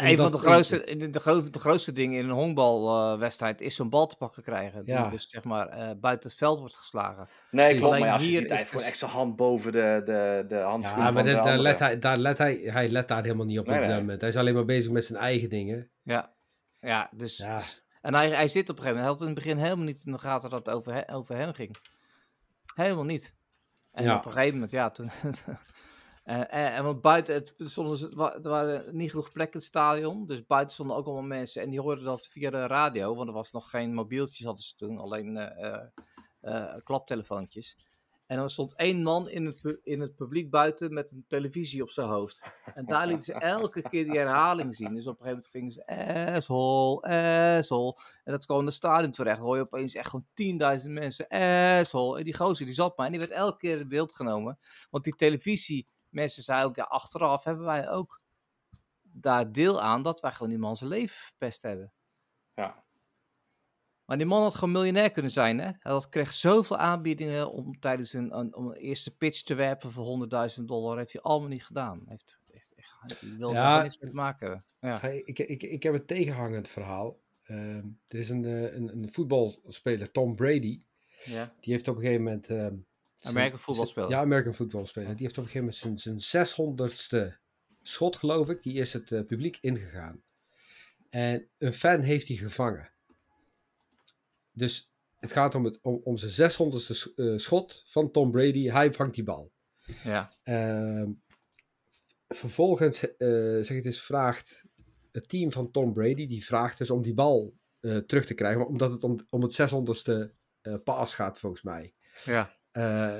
eh, een van de grootste, de, de, gro- de grootste dingen in een honkbalwedstrijd is zo'n bal te pakken krijgen. Die dus zeg maar eh, buiten het veld wordt geslagen. nee, precies. klopt. Maar ja, als je Alleen ziet, hij hier heeft is gewoon dus- echt zijn hand boven de, de, de handschoen Ja, maar dit- daar let hij, daar let hij, hij let daar helemaal niet op Nee, op dat moment. Hij is alleen maar bezig met zijn eigen dingen. Ja, ja dus. Ja. dus- en hij, hij zit op een gegeven moment. Hij had in het begin helemaal niet in de gaten dat het over, he- over hem ging. Helemaal niet. En Ja. op een gegeven moment, ja, toen. en, en, en want buiten, het, stonden er waren niet genoeg plekken in het stadion. Dus buiten stonden ook allemaal mensen. En die hoorden dat via de radio. Want er was nog geen mobieltjes, hadden ze toen. Alleen eh, eh, eh, klaptelefoontjes. En er stond één man in het, in het publiek buiten met een televisie op zijn hoofd. En daar lieten ze elke keer die herhaling zien. Dus op een gegeven moment gingen ze asshole, asshole. En dat kwam in het stadion terecht. Dan hoor je opeens echt gewoon 10.000 mensen asshole. En die gozer die zat maar. En die werd elke keer in beeld genomen. Want die televisie, mensen zeiden ook, ja, achteraf hebben wij ook daar deel aan dat wij gewoon die man zijn leven verpest hebben. Ja. Maar die man had gewoon miljonair kunnen zijn, hè? Hij had, kreeg zoveel aanbiedingen om tijdens een, een, om een eerste pitch te werpen voor 100.000 dollar. Heeft hij allemaal niet gedaan. Heeft, heeft, echt- hij wilde Ja. er niks mee te maken hebben. Ja. Ik, ik, ik heb een tegenhangend verhaal. Ehm, er is een, eh, een, een voetbalspeler, Tom Brady. ja. Die heeft op een gegeven moment... ehm, American voetbalspeler. Ja, American voetbalspeler. Die heeft op een gegeven moment zijn, zijn 600ste schot, geloof ik. Die is het eh, publiek ingegaan. En een fan heeft hij gevangen. Dus het gaat om, het, om, om zijn 600ste sch- eh, schot van Tom Brady. Hij vangt die bal. Ja. Ehm, vervolgens, eh, zeg ik dus, vraagt het team van Tom Brady, die vraagt dus om die bal terug te krijgen, omdat het om, om het 600ste eh paas gaat, volgens mij. Ja. Eh,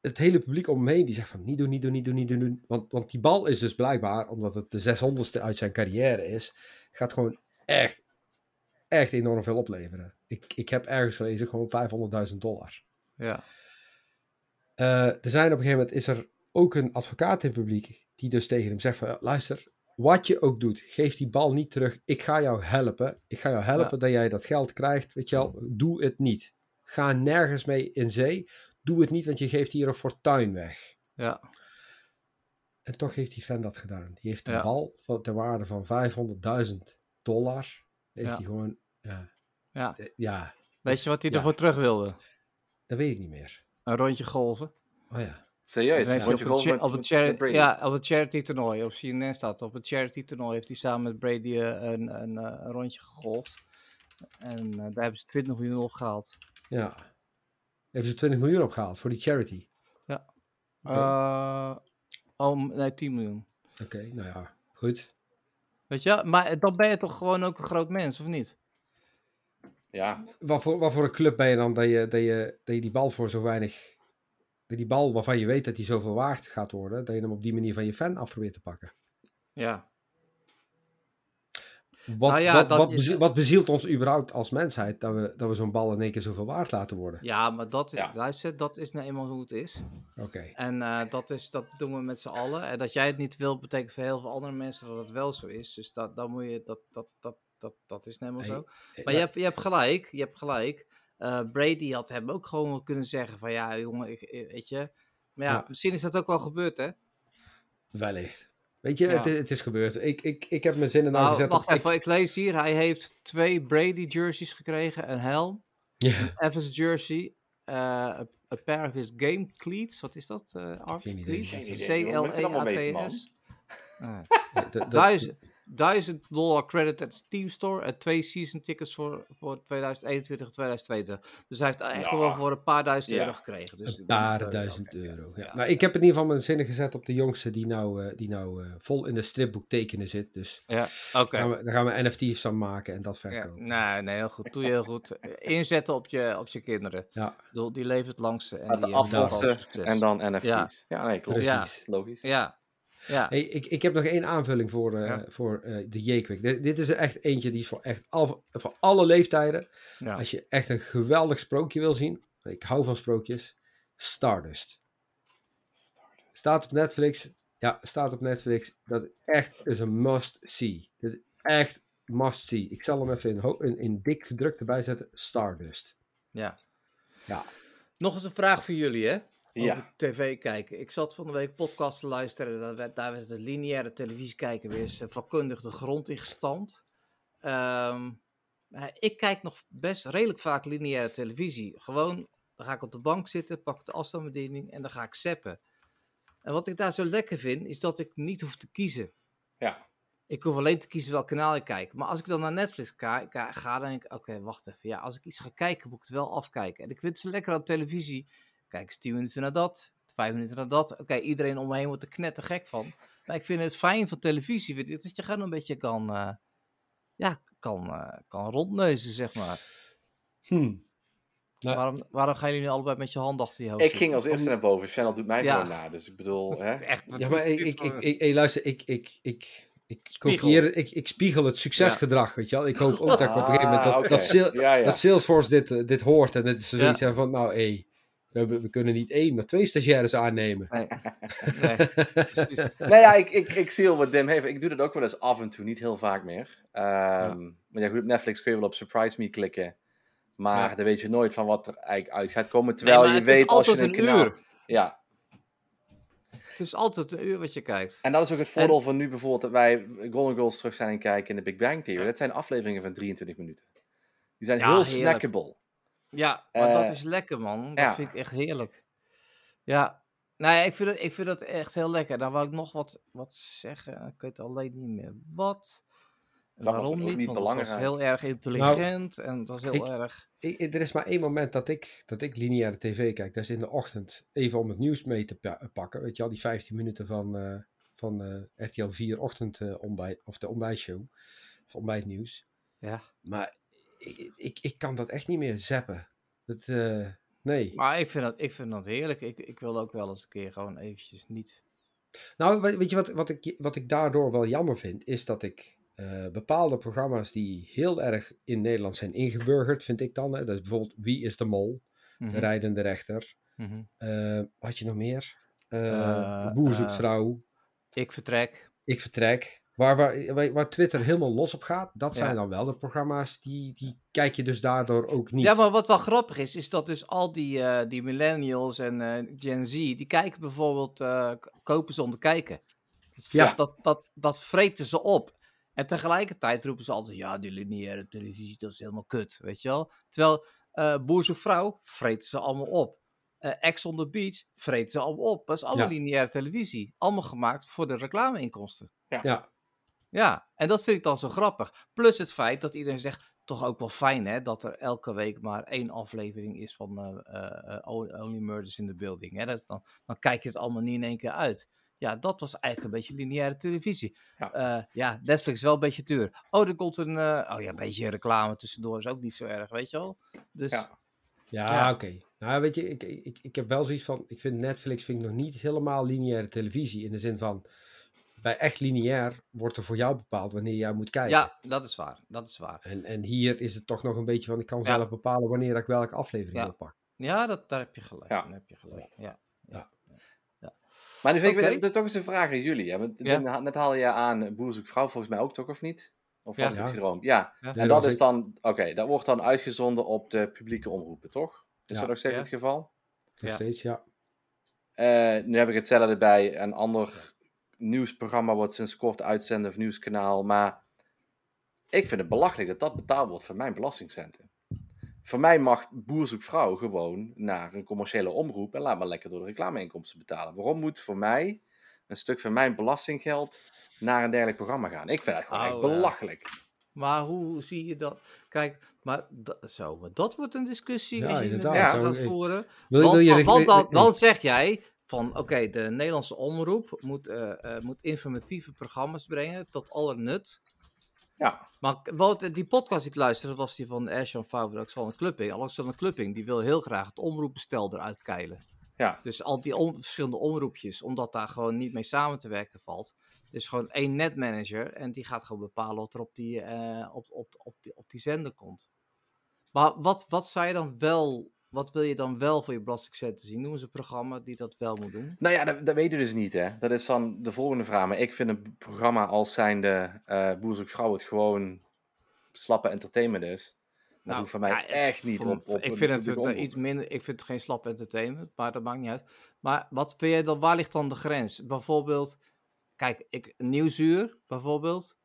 het hele publiek om hem heen, die zegt van, niet doen, niet doen, niet doen, niet doen. Want, want die bal is dus blijkbaar, omdat het de 600ste uit zijn carrière is, gaat gewoon echt, echt enorm veel opleveren. Ik, ik heb ergens gelezen, gewoon 500.000 dollar. Ja. Eh, er zijn op een gegeven moment is er ook een advocaat in het publiek die dus tegen hem zegt van ja, luister, wat je ook doet, geef die bal niet terug. Ik ga jou helpen. Ik ga jou helpen dat jij dat geld krijgt. Weet je wel, doe het niet. Ga nergens mee in zee. Doe het niet, want je geeft hier een fortuin weg. Ja. En toch heeft die fan dat gedaan. Die heeft een Ja. bal van, ter waarde van 500.000 dollar. Heeft Ja. hij gewoon, ja, ja. ja, Weet je wat hij ja. ervoor terug wilde? dat weet ik niet meer. Een rondje golven. Oh ja. Serieus, een rondje op, een golf cha- met, op, met- een chari- met Brady. ja, op het charity toernooi, op CNN staat op het charity toernooi, heeft hij samen met Brady eh, een, een, eh, een rondje gegolfd. En eh, daar hebben ze 20 miljoen opgehaald. Ja. Heeft ze 20 miljoen opgehaald voor die charity. Oké. Eh, oh, nee, 10 miljoen. Oké, nou ja, goed. Weet je, maar dan ben je toch gewoon ook een groot mens, of niet? Ja, Wat voor, wat voor een club ben je dan dat je, dat je, dat je die bal voor zo weinig, dat die bal waarvan je weet dat die zoveel waard gaat worden, dat je hem op die manier van je fan af probeert te pakken. Ja. Wat, Nou ja, wat, dat wat, is- bezie- wat bezielt ons überhaupt als mensheid dat we, dat we zo'n bal in één keer zoveel waard laten worden? ja, maar dat, Ja. luister, dat is nou eenmaal hoe het is. Oké. En eh, dat, is, dat doen we met z'n allen. En dat jij het niet wil, betekent voor heel veel andere mensen dat het wel zo is. Dus dat, dan moet je, dat, dat, dat, dat, dat is nou eenmaal Hey, zo. Maar je hebt, je hebt gelijk, je hebt gelijk. Eh, Brady had hem ook gewoon kunnen zeggen van ja, jongen, ik, ik- weet je. Maar ja, Ja. misschien is dat ook wel gebeurd, hè? Wellicht. Weet je, Ja. het, het is gebeurd. Ik, ik, ik heb mijn zinnen nou, Nou, gezet wacht op... even, ik lees hier. Hij heeft twee Brady jerseys gekregen, een helm, Ja, Evans jersey, eh, a, a pair of his game cleats. Wat is dat? eh idee. cleats? Ah. Duizend, duizend dollar credit at Team Store en twee season tickets voor, voor 2021 en 2022. Dus hij heeft echt Ja. wel voor een paar duizend Ja. euro gekregen. Dus een paar eh, duizend euro. Ja. Ja. Nou, ik heb in ieder geval mijn zinnen gezet op de jongste die nou, eh, die nou eh, vol in de stripboek tekenen zit. Dus Ja, gaan we, daar gaan we NFT's van maken en dat Ja, verkopen. nee, nee, heel goed. Doe je heel goed. Inzetten op je, op je kinderen. Ja. Bedoel, die leven het langste. En Laten die succes. en dan NFT's. Ja. Ja, nee, klopt. Precies. Logisch. Ja, ja. Hey, ik, ik heb nog één aanvulling voor, eh, Ja. voor eh, de J-Quick. Dit, dit is er echt eentje die is voor echt al, voor alle leeftijden. ja. Als je echt een geweldig sprookje wil zien. Ik hou van sprookjes. Stardust. Staat op Netflix. Ja, staat op Netflix. Dat echt is een must see. Dit is echt must see. Ik zal hem even in, ho- in, in dik gedrukt erbij zetten. Stardust. ja. Ja. Nog eens een vraag voor jullie, hè? Over Ja. tv kijken. Ik zat van de week podcast te luisteren. Daar werd, daar werd het lineaire televisie kijken weer eens eh, vakkundig de grond in gestampt. Ehm, eh, ik kijk nog best redelijk vaak lineaire televisie. Gewoon, dan ga ik op de bank zitten, pak de afstandsbediening en dan ga ik zappen. En wat ik daar zo lekker vind, is dat ik niet hoef te kiezen. Ja. Ik hoef alleen te kiezen welk kanaal ik kijk. Maar als ik dan naar Netflix ka- ga, dan denk ik, oké, wacht even. Ja, als ik iets ga kijken, moet ik het wel afkijken. En ik vind het zo lekker aan televisie. Kijk eens 10 minuten naar dat, 5 minuten naar dat. Oké, iedereen om me heen wordt er knettergek van. Maar ik vind het fijn van televisie, vind ik, dat je gewoon een beetje kan, eh, ja, kan, eh, kan rondneuzen, zeg maar. Hmm. Nou, waarom, waarom gaan jullie nu allebei met je hand achter je hoofd Ik zitten? ging als eerste naar boven. Channel doet mij Ja. gewoon na. Dus ik bedoel, hè? Echt, Ja, maar is ik, ik, ik, ik, hey, luister, ik, ik, ik, ik, Spiegel. kopieer, ik, ik spiegel het succesgedrag, weet je wel. Ik hoop ook dat ik op een gegeven moment dat, Ah, dat, Sil- ja, ja. dat Salesforce dit, eh, dit hoort en dat ze zoiets hebben van, nou hé, we, hebben- we kunnen niet één, maar twee stagiaires aannemen. Nee, nee, precies. Ja, ik, ik, ik zie al wat Dim heeft. Ik doe dat ook wel eens af en toe, niet heel vaak meer. Ehm, Maar ja, goed, op Netflix kun je wel op Surprise Me klikken. Maar Ja. dan weet je nooit van wat er eigenlijk uit gaat komen. Terwijl Nee, maar je het is weet als je altijd een een kanaal... uur. Ja, Het is altijd een uur wat je kijkt. en dat is ook het voordeel van nu bijvoorbeeld dat wij Golden Girls terug zijn en kijken in de Big Bang Theory. Dat zijn afleveringen van 23 minuten. Die zijn Ja, heel heerlijk. snackable. Ja, maar dat Eh, is lekker, man. Dat ja. vind ik echt heerlijk. Ja, nee, ik vind het, ik vind het echt heel lekker. Dan wou ik nog wat, wat zeggen. Ik weet alleen niet meer wat. En Dat was Waarom niet? niet Want het was belangrijk. heel erg intelligent en het was heel ik- erg... Ik- er is maar één moment dat ik, dat ik lineaire tv kijk. Dat is in de ochtend. Even om het nieuws mee te pa- pakken. Weet je al, die 15 minuten van, eh, van eh, RTL 4 ochtend eh, ontbijt, of de ontbijtshow. Of ontbijtnieuws. Ja. Maar ik, ik, ik kan dat echt niet meer zappen. Dat, eh, nee. Maar ik vind dat, ik vind dat heerlijk. Ik, ik wil ook wel eens een keer gewoon eventjes niet... Nou, we- weet je wat, wat, ik, wat ik daardoor wel jammer vind? Is dat ik eh, bepaalde programma's die heel erg in Nederland zijn ingeburgerd, vind ik dan. Hè? Dat is bijvoorbeeld Wie is de Mol? De Mhm, Rijdende Rechter. Eh, wat had je nog meer? Eh, Boer zoekt vrouw. Ik vertrek. Ik vertrek. Waar, waar, waar, Twitter helemaal los op gaat, dat Ja. zijn dan wel de programma's die, die kijk je dus daardoor ook niet. Ja, maar wat wel grappig is, is dat dus al die, eh, die millennials en eh, Gen Z, die kijken bijvoorbeeld, eh, kopen ze om te kijken. Dat, Ja. dat, dat, dat vreten ze op. En tegelijkertijd roepen ze altijd, ja, die lineaire televisie, dat is helemaal kut, weet je wel. Terwijl eh Boer zoekt vrouw, vreten ze allemaal op. Eh Ex on the Beach, vreten ze allemaal op. Dat is allemaal Ja. lineaire televisie. Allemaal gemaakt voor de reclameinkomsten. Ja, Ja, en dat vind ik dan zo grappig. Plus het feit dat iedereen zegt, toch ook wel fijn hè, dat er elke week maar één aflevering is van eh, eh, eh, Only Murders in the Building. Hè? Dat, dan, dan kijk je het allemaal niet in één keer uit. Ja, dat was eigenlijk een beetje lineaire televisie. Ja. Ja, ja Netflix is wel een beetje duur. Oh, er komt een, eh, oh ja, een beetje reclame tussendoor is ook niet zo erg, weet je wel. Dus Ja. Ja, Ja. oké. Nou, weet je, ik, ik, ik heb wel zoiets van, ik vind Netflix vind ik nog niet helemaal lineaire televisie. In de zin van, bij echt lineair wordt er voor jou bepaald wanneer jij moet kijken. Ja, dat is waar. Dat is waar. En, en hier is het toch nog een beetje van, ik kan Ja. zelf bepalen wanneer ik welke aflevering Ja. wil pakken. Ja, dat, daar heb je gelijk. Ja. Daar heb je gelijk. Ja. Maar nu vind ik Oké. weer- toch eens een vraag aan jullie. hè, want Ja. net- haal je aan Boer zoekt vrouw, volgens mij ook toch, of niet? Of Ja. had ik het Ja. geroomd? Ja. Ja. En dat is ik- dan, oké, dat wordt dan uitgezonden op de publieke omroepen, toch? Is Ja. dat nog steeds Ja. het geval? Nog Ja. steeds, ja. Eh, nu heb ik hetzelfde bij een ander nieuwsprogramma wat sinds kort uitzenden of nieuwskanaal. Maar ik vind het belachelijk dat dat betaald wordt van mijn belastingcenten. Voor mij mag Boer zoekt vrouw gewoon naar een commerciële omroep en laat maar lekker door de reclameinkomsten betalen. Waarom moet voor mij een stuk van mijn belastinggeld naar een dergelijk programma gaan? Ik vind dat gewoon echt Oh, ja. belachelijk. Maar hoe zie je dat? Kijk, maar zo, maar dat wordt een discussie Ja, als je inderdaad. Ja. gaat ik- voeren. Wil, Want, wil je want- want dan, dan zeg jij van, oké, de Nederlandse omroep moet, eh, eh, moet informatieve programma's brengen tot aller nut. Ja, Maar wat, die podcast die ik luisterde, was die van Ashon Favre, Alexander Klupping. Alexander Klupping, die wil heel graag het omroepbestel eruit keilen. ja. Dus al die om- verschillende omroepjes, omdat daar gewoon niet mee samen te werken valt. Dus gewoon één netmanager en die gaat gewoon bepalen wat er op die, eh, op, op, op, die, op die zender komt. Maar wat, wat zou je dan wel, wat wil je dan wel voor je belastingcenten zien? Noem eens een programma die dat wel moet doen. Nou ja, dat, dat weet je dus niet, hè. Dat is dan de volgende vraag. Maar ik vind een programma als zijnde eh Boer zoekt vrouw het gewoon slappe entertainment is. Dat Nou, hoeft voor mij ja, echt niet op, op ik vind het omroep. iets minder, ik vind het geen slap entertainment, maar dat maakt niet uit. Maar wat vind jij dan, waar ligt dan de grens? Bijvoorbeeld, kijk, ik, Nieuwsuur bijvoorbeeld,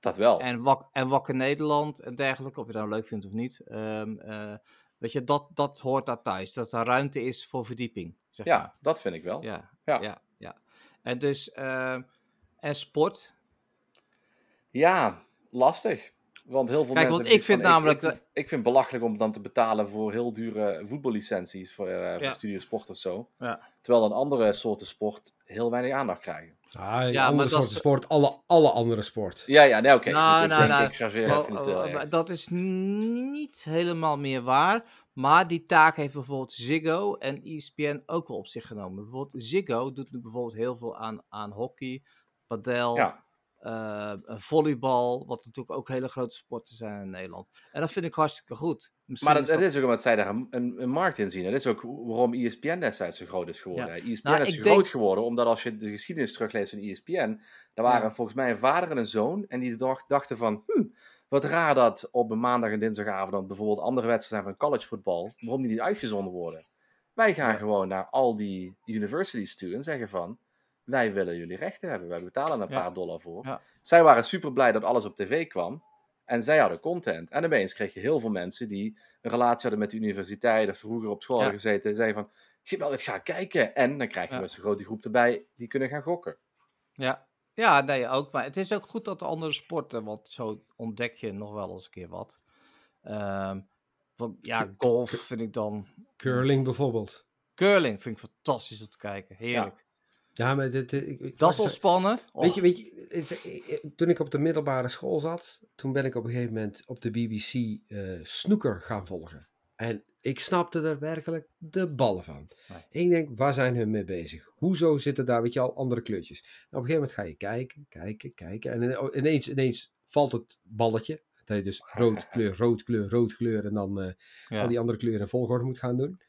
Dat wel. En, wak, en Wakker Nederland en dergelijke, of je dat nou leuk vindt of niet. ehm, eh, weet je, dat, dat hoort daar thuis. Dat er ruimte is voor verdieping. Zeg ja, maar. dat vind ik wel. ja, Ja. ja. ja, En dus, ehm, en sport. Ja, lastig. Want heel veel Kijk, mensen... want ik vind van, namelijk Ik, vind het belachelijk om dan te betalen voor heel dure voetballicenties voor, eh voor Ja. Studio Sport of zo. Ja. Terwijl dan andere soorten sport heel weinig aandacht krijgen. Ah, Ja, andere maar dat sport, alle, alle andere sport. Ja, ja, nee, oké. Nou, Ik- nou, nou, eh, dat is niet helemaal meer waar. Maar die taak heeft bijvoorbeeld Ziggo en ESPN ook wel op zich genomen. Bijvoorbeeld Ziggo doet nu bijvoorbeeld heel veel aan, aan hockey, padel, Ja, eh, volleybal, wat natuurlijk ook hele grote sporten zijn in Nederland. En dat vind ik hartstikke goed. Misschien maar dat, is dat is ook omdat zij daar een, een, markt in zien. Dat is ook waarom ESPN destijds zo groot is geworden. Ja. ESPN Nou, is denk- groot geworden omdat als je de geschiedenis terugleest van ESPN, daar waren Ja. volgens mij een vader en een zoon en die dacht- dachten van, hm, wat raar dat op een maandag en dinsdagavond dan bijvoorbeeld andere wedstrijden zijn van collegevoetbal, waarom die niet uitgezonden worden. Wij gaan Ja. gewoon naar al die universities toe en zeggen van, wij willen jullie rechten hebben, wij betalen een Ja. paar dollar voor. Ja. Zij waren super blij dat alles op tv kwam. En zij hadden content. En opeens kreeg je heel veel mensen die een relatie hadden met de universiteit of vroeger op school Ja. hadden gezeten. En zeiden van, geweldig, ga kijken. En dan krijg je Ja. met zo'n grote groep erbij die kunnen gaan gokken. Ja. ja, nee, ook. Maar het is ook goed dat de andere sporten, want zo ontdek je nog wel eens een keer wat. Ehm, van, ja, golf vind ik dan. Curling bijvoorbeeld. Curling vind ik fantastisch om te kijken. Heerlijk. Ja, maar dit, ik, ik- Dat is ontspannen. Weet je, weet je het eh, eh, toen ik op de middelbare school zat, toen ben ik op een gegeven moment op de BBC eh snoeker gaan volgen. En ik snapte er werkelijk de ballen van. Nee. Ik denk, waar zijn hun mee bezig? Hoezo zitten daar, weet je al, andere kleurtjes? En op een gegeven moment ga je kijken, kijken, kijken. En ine- ineens, ineens valt het balletje. Dat je dus rood kleur, rood kleur, rood kleur. En dan Ja. al die andere kleuren in volgorde moet gaan doen.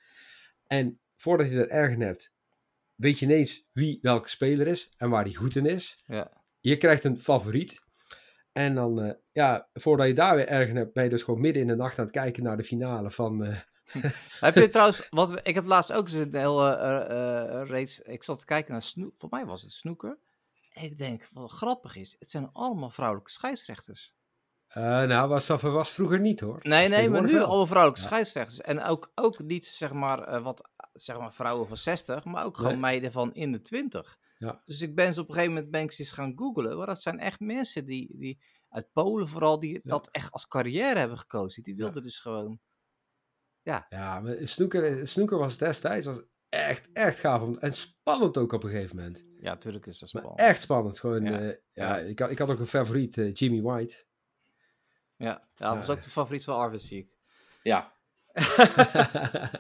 En voordat je er erg hebt, weet je ineens wie welke speler is en waar die goed in is. Ja. Je krijgt een favoriet. En dan, eh, ja, voordat je daar weer erg in hebt, ben je dus gewoon midden in de nacht aan het kijken naar de finale van... eh, Heb je trouwens, wat, we- ik heb laatst ook eens een hele eh, reeks, ik zat te kijken naar snoek, voor mij was het snoeker. Ik denk, wat grappig is, het zijn allemaal vrouwelijke scheidsrechters. nou, was, dat was vroeger niet hoor. Nee, nee, maar nu allemaal vrouwelijke Ja. scheidsrechters. En ook, ook niet, zeg maar, wat, zeg maar, vrouwen van 60, maar ook gewoon Nee. meiden van in de 20. Ja. Dus ik ben ze op een gegeven moment ben ik eens gaan googlen. Maar dat zijn echt mensen die, die uit Polen vooral, die dat echt als carrière hebben gekozen. Die wilden dus gewoon... Ja, maar snoeker, snoeker was destijds was echt, echt gaaf. om- En spannend ook op een gegeven moment. Ja, natuurlijk is dat Maar spannend. echt spannend. Gewoon, Ja. ja. ja, Ja. Ik, had, ik had ook een favoriet, eh, Jimmy White. Ja, ja, dat was Ja. ook de favoriet van Arvid, zie ik. Ja,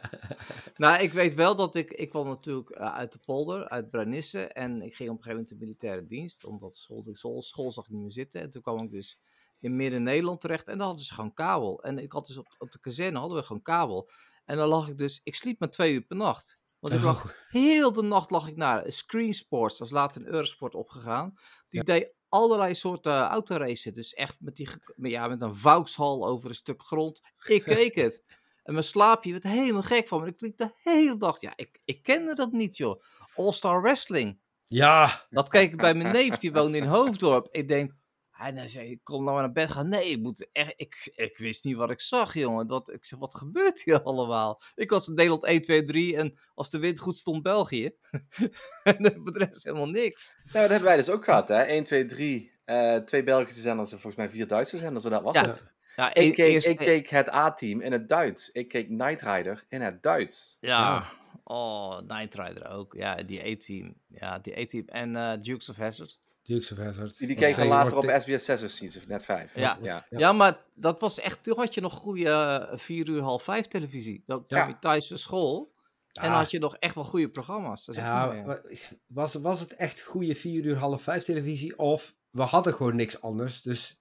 Nou, ik weet wel dat ik... Ik kwam natuurlijk eh, uit de polder, uit Brunisse. En ik ging op een gegeven moment de militaire dienst. Omdat school, school, school zag niet meer zitten. En toen kwam ik dus in Midden-Nederland terecht. En dan hadden ze gewoon kabel. En ik had dus op, op de kazerne hadden we gewoon kabel. En dan lag ik dus... Ik sliep maar twee uur per nacht. Want ik lag Oh, heel de nacht lag ik naar Screen Sports. Dat is later in Eurosport opgegaan. Die deed allerlei soorten autoracen. Dus echt met, die, met- ja, met een Vauxhall over een stuk grond. Ik keek het. En mijn slaapje werd helemaal gek van me. Ik liep de hele dag. Ja, ik, ik kende dat niet, joh. All-Star Wrestling. ja, Dat keek ik bij mijn neef, die woonde in Hoofddorp. Ik denk, hij nou zei, ik kom nou maar naar bed gaan. Nee, ik, moet echt, ik, ik wist niet wat ik zag, jongen. Dat, ik zeg, wat gebeurt hier allemaal? Ik was in Nederland 1, 2, 3 en als de wind goed stond, België. en voor de rest helemaal niks. Nou, dat hebben wij dus ook gehad, hè? 1, 2, 3. eh, twee Belgische zenders en volgens mij vier Duitse zenders. En dat was Ja. het. Ja, Ik e- keek, eerst- ik keek het A-team in het Duits. Ik keek Knight Rider in het Duits. Ja. Oh, Night Rider ook. Ja, die A-team. Ja, die A-team. En eh, Dukes of Hazzard. Dukes of Hazzard. Die, die keek je Tegenwoordig later op SBS 6 of of net 5. Ja. ja. Ja. Ja. maar dat was echt... Toen had je nog goede eh, 4 uur, half 5 televisie. Dan kwam Ja. je thuis van school. En dan Ja. had je nog echt wel goede programma's. Dat Ja, ja. was, was het echt goede 4 uur half 5 televisie? Of we hadden gewoon niks anders, dus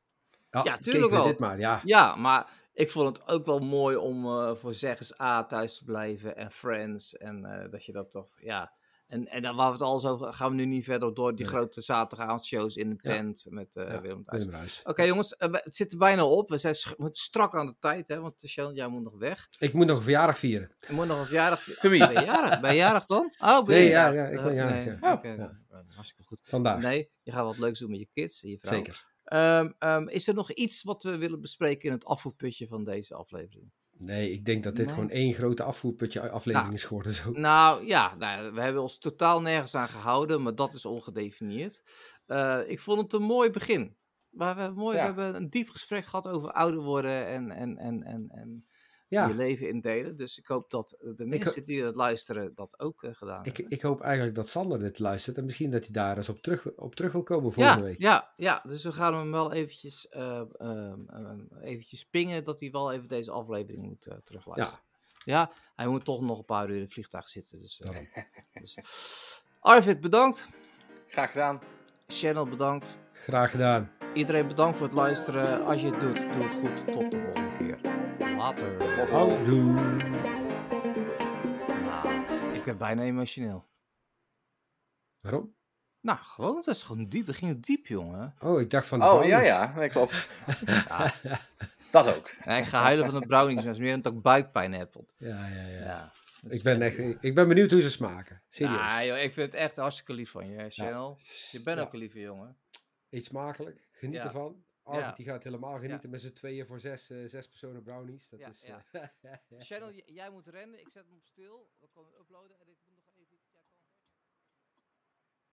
ja, Ja, tuurlijk we wel. dit maar. Ja, Ja, maar ik vond het ook wel mooi om eh, voor Zeggers A thuis te blijven en Friends. En eh, dat je dat toch, ja. En, en dan waar we het alles over gaan we nu niet verder door die Nee. grote zaterdagavondshows in de Ja. tent met eh Ja, Willem. Oké jongens, we- het zit er bijna op. We zijn strak aan de tijd, hè, want Shannon, jij moet nog weg. Ik moet nog een verjaardag vieren. Je moet nog een verjaardag... Voor wie? Ben je jarig? Ben je jarig dan? Oh, ben Nee, je ja, jarig? ja, ik ben jarig, nee. ja. Oké, Ja. eh, hartstikke goed. Vandaag. Nee, je gaat wat leuks doen met je kids en je vrouw. Zeker. Ehm, ehm, is er nog iets wat we willen bespreken in het afvoerputje van deze aflevering? Nee, ik denk dat dit Nee. gewoon één grote afvoerputje aflevering is geworden. Zo. Nou ja, nou, we hebben ons totaal nergens aan gehouden, maar dat is ongedefinieerd. Eh, ik vond het een mooi begin. Maar we, hebben mooi, Ja. we hebben een diep gesprek gehad over ouder worden en, en, en, en, en Ja, je leven indelen. Dus ik hoop dat de mensen die het luisteren dat ook eh, gedaan ik, hebben. ik hoop eigenlijk dat Sander dit luistert en misschien dat hij daar eens op terug, op terug wil komen ja, volgende week. ja, ja, dus we gaan hem wel eventjes, eh, ehm, ehm, eventjes pingen dat hij wel even deze aflevering moet eh, terugluisteren. Ja. hij moet toch nog een paar uur in het vliegtuig zitten. Dus, eh, dus. Arvid, bedankt. Graag gedaan. Channel, bedankt. Graag gedaan. Iedereen bedankt voor het luisteren. Als je het doet, doe het goed. Tot de volgende keer. Later. Houdoe. Nou, ik werd bijna emotioneel. Waarom? Nou, gewoon, dat is gewoon diep. Het ging diep, jongen. Oh, ik dacht van de Oh, ja, ja. Nee, klopt. Ja, Dat ook. en ik ga huilen van de brownies. Dat is meer omdat ik buikpijn heb. Ja, ja, ja. Ja. Ik ben, echt, ik ben benieuwd hoe ze smaken. Serieus. Ja, joh, ik vind het echt hartstikke lief van je, Channel. Je bent Ja. ook een lieve jongen. Eet smakelijk. Geniet Ja. ervan. Arvid Ja. die gaat helemaal genieten met z'n tweeën voor zes, eh, zes personen brownies. Dat Ja, is, eh, Channel, jij moet rennen. Ik zet hem op stil. We komen uploaden en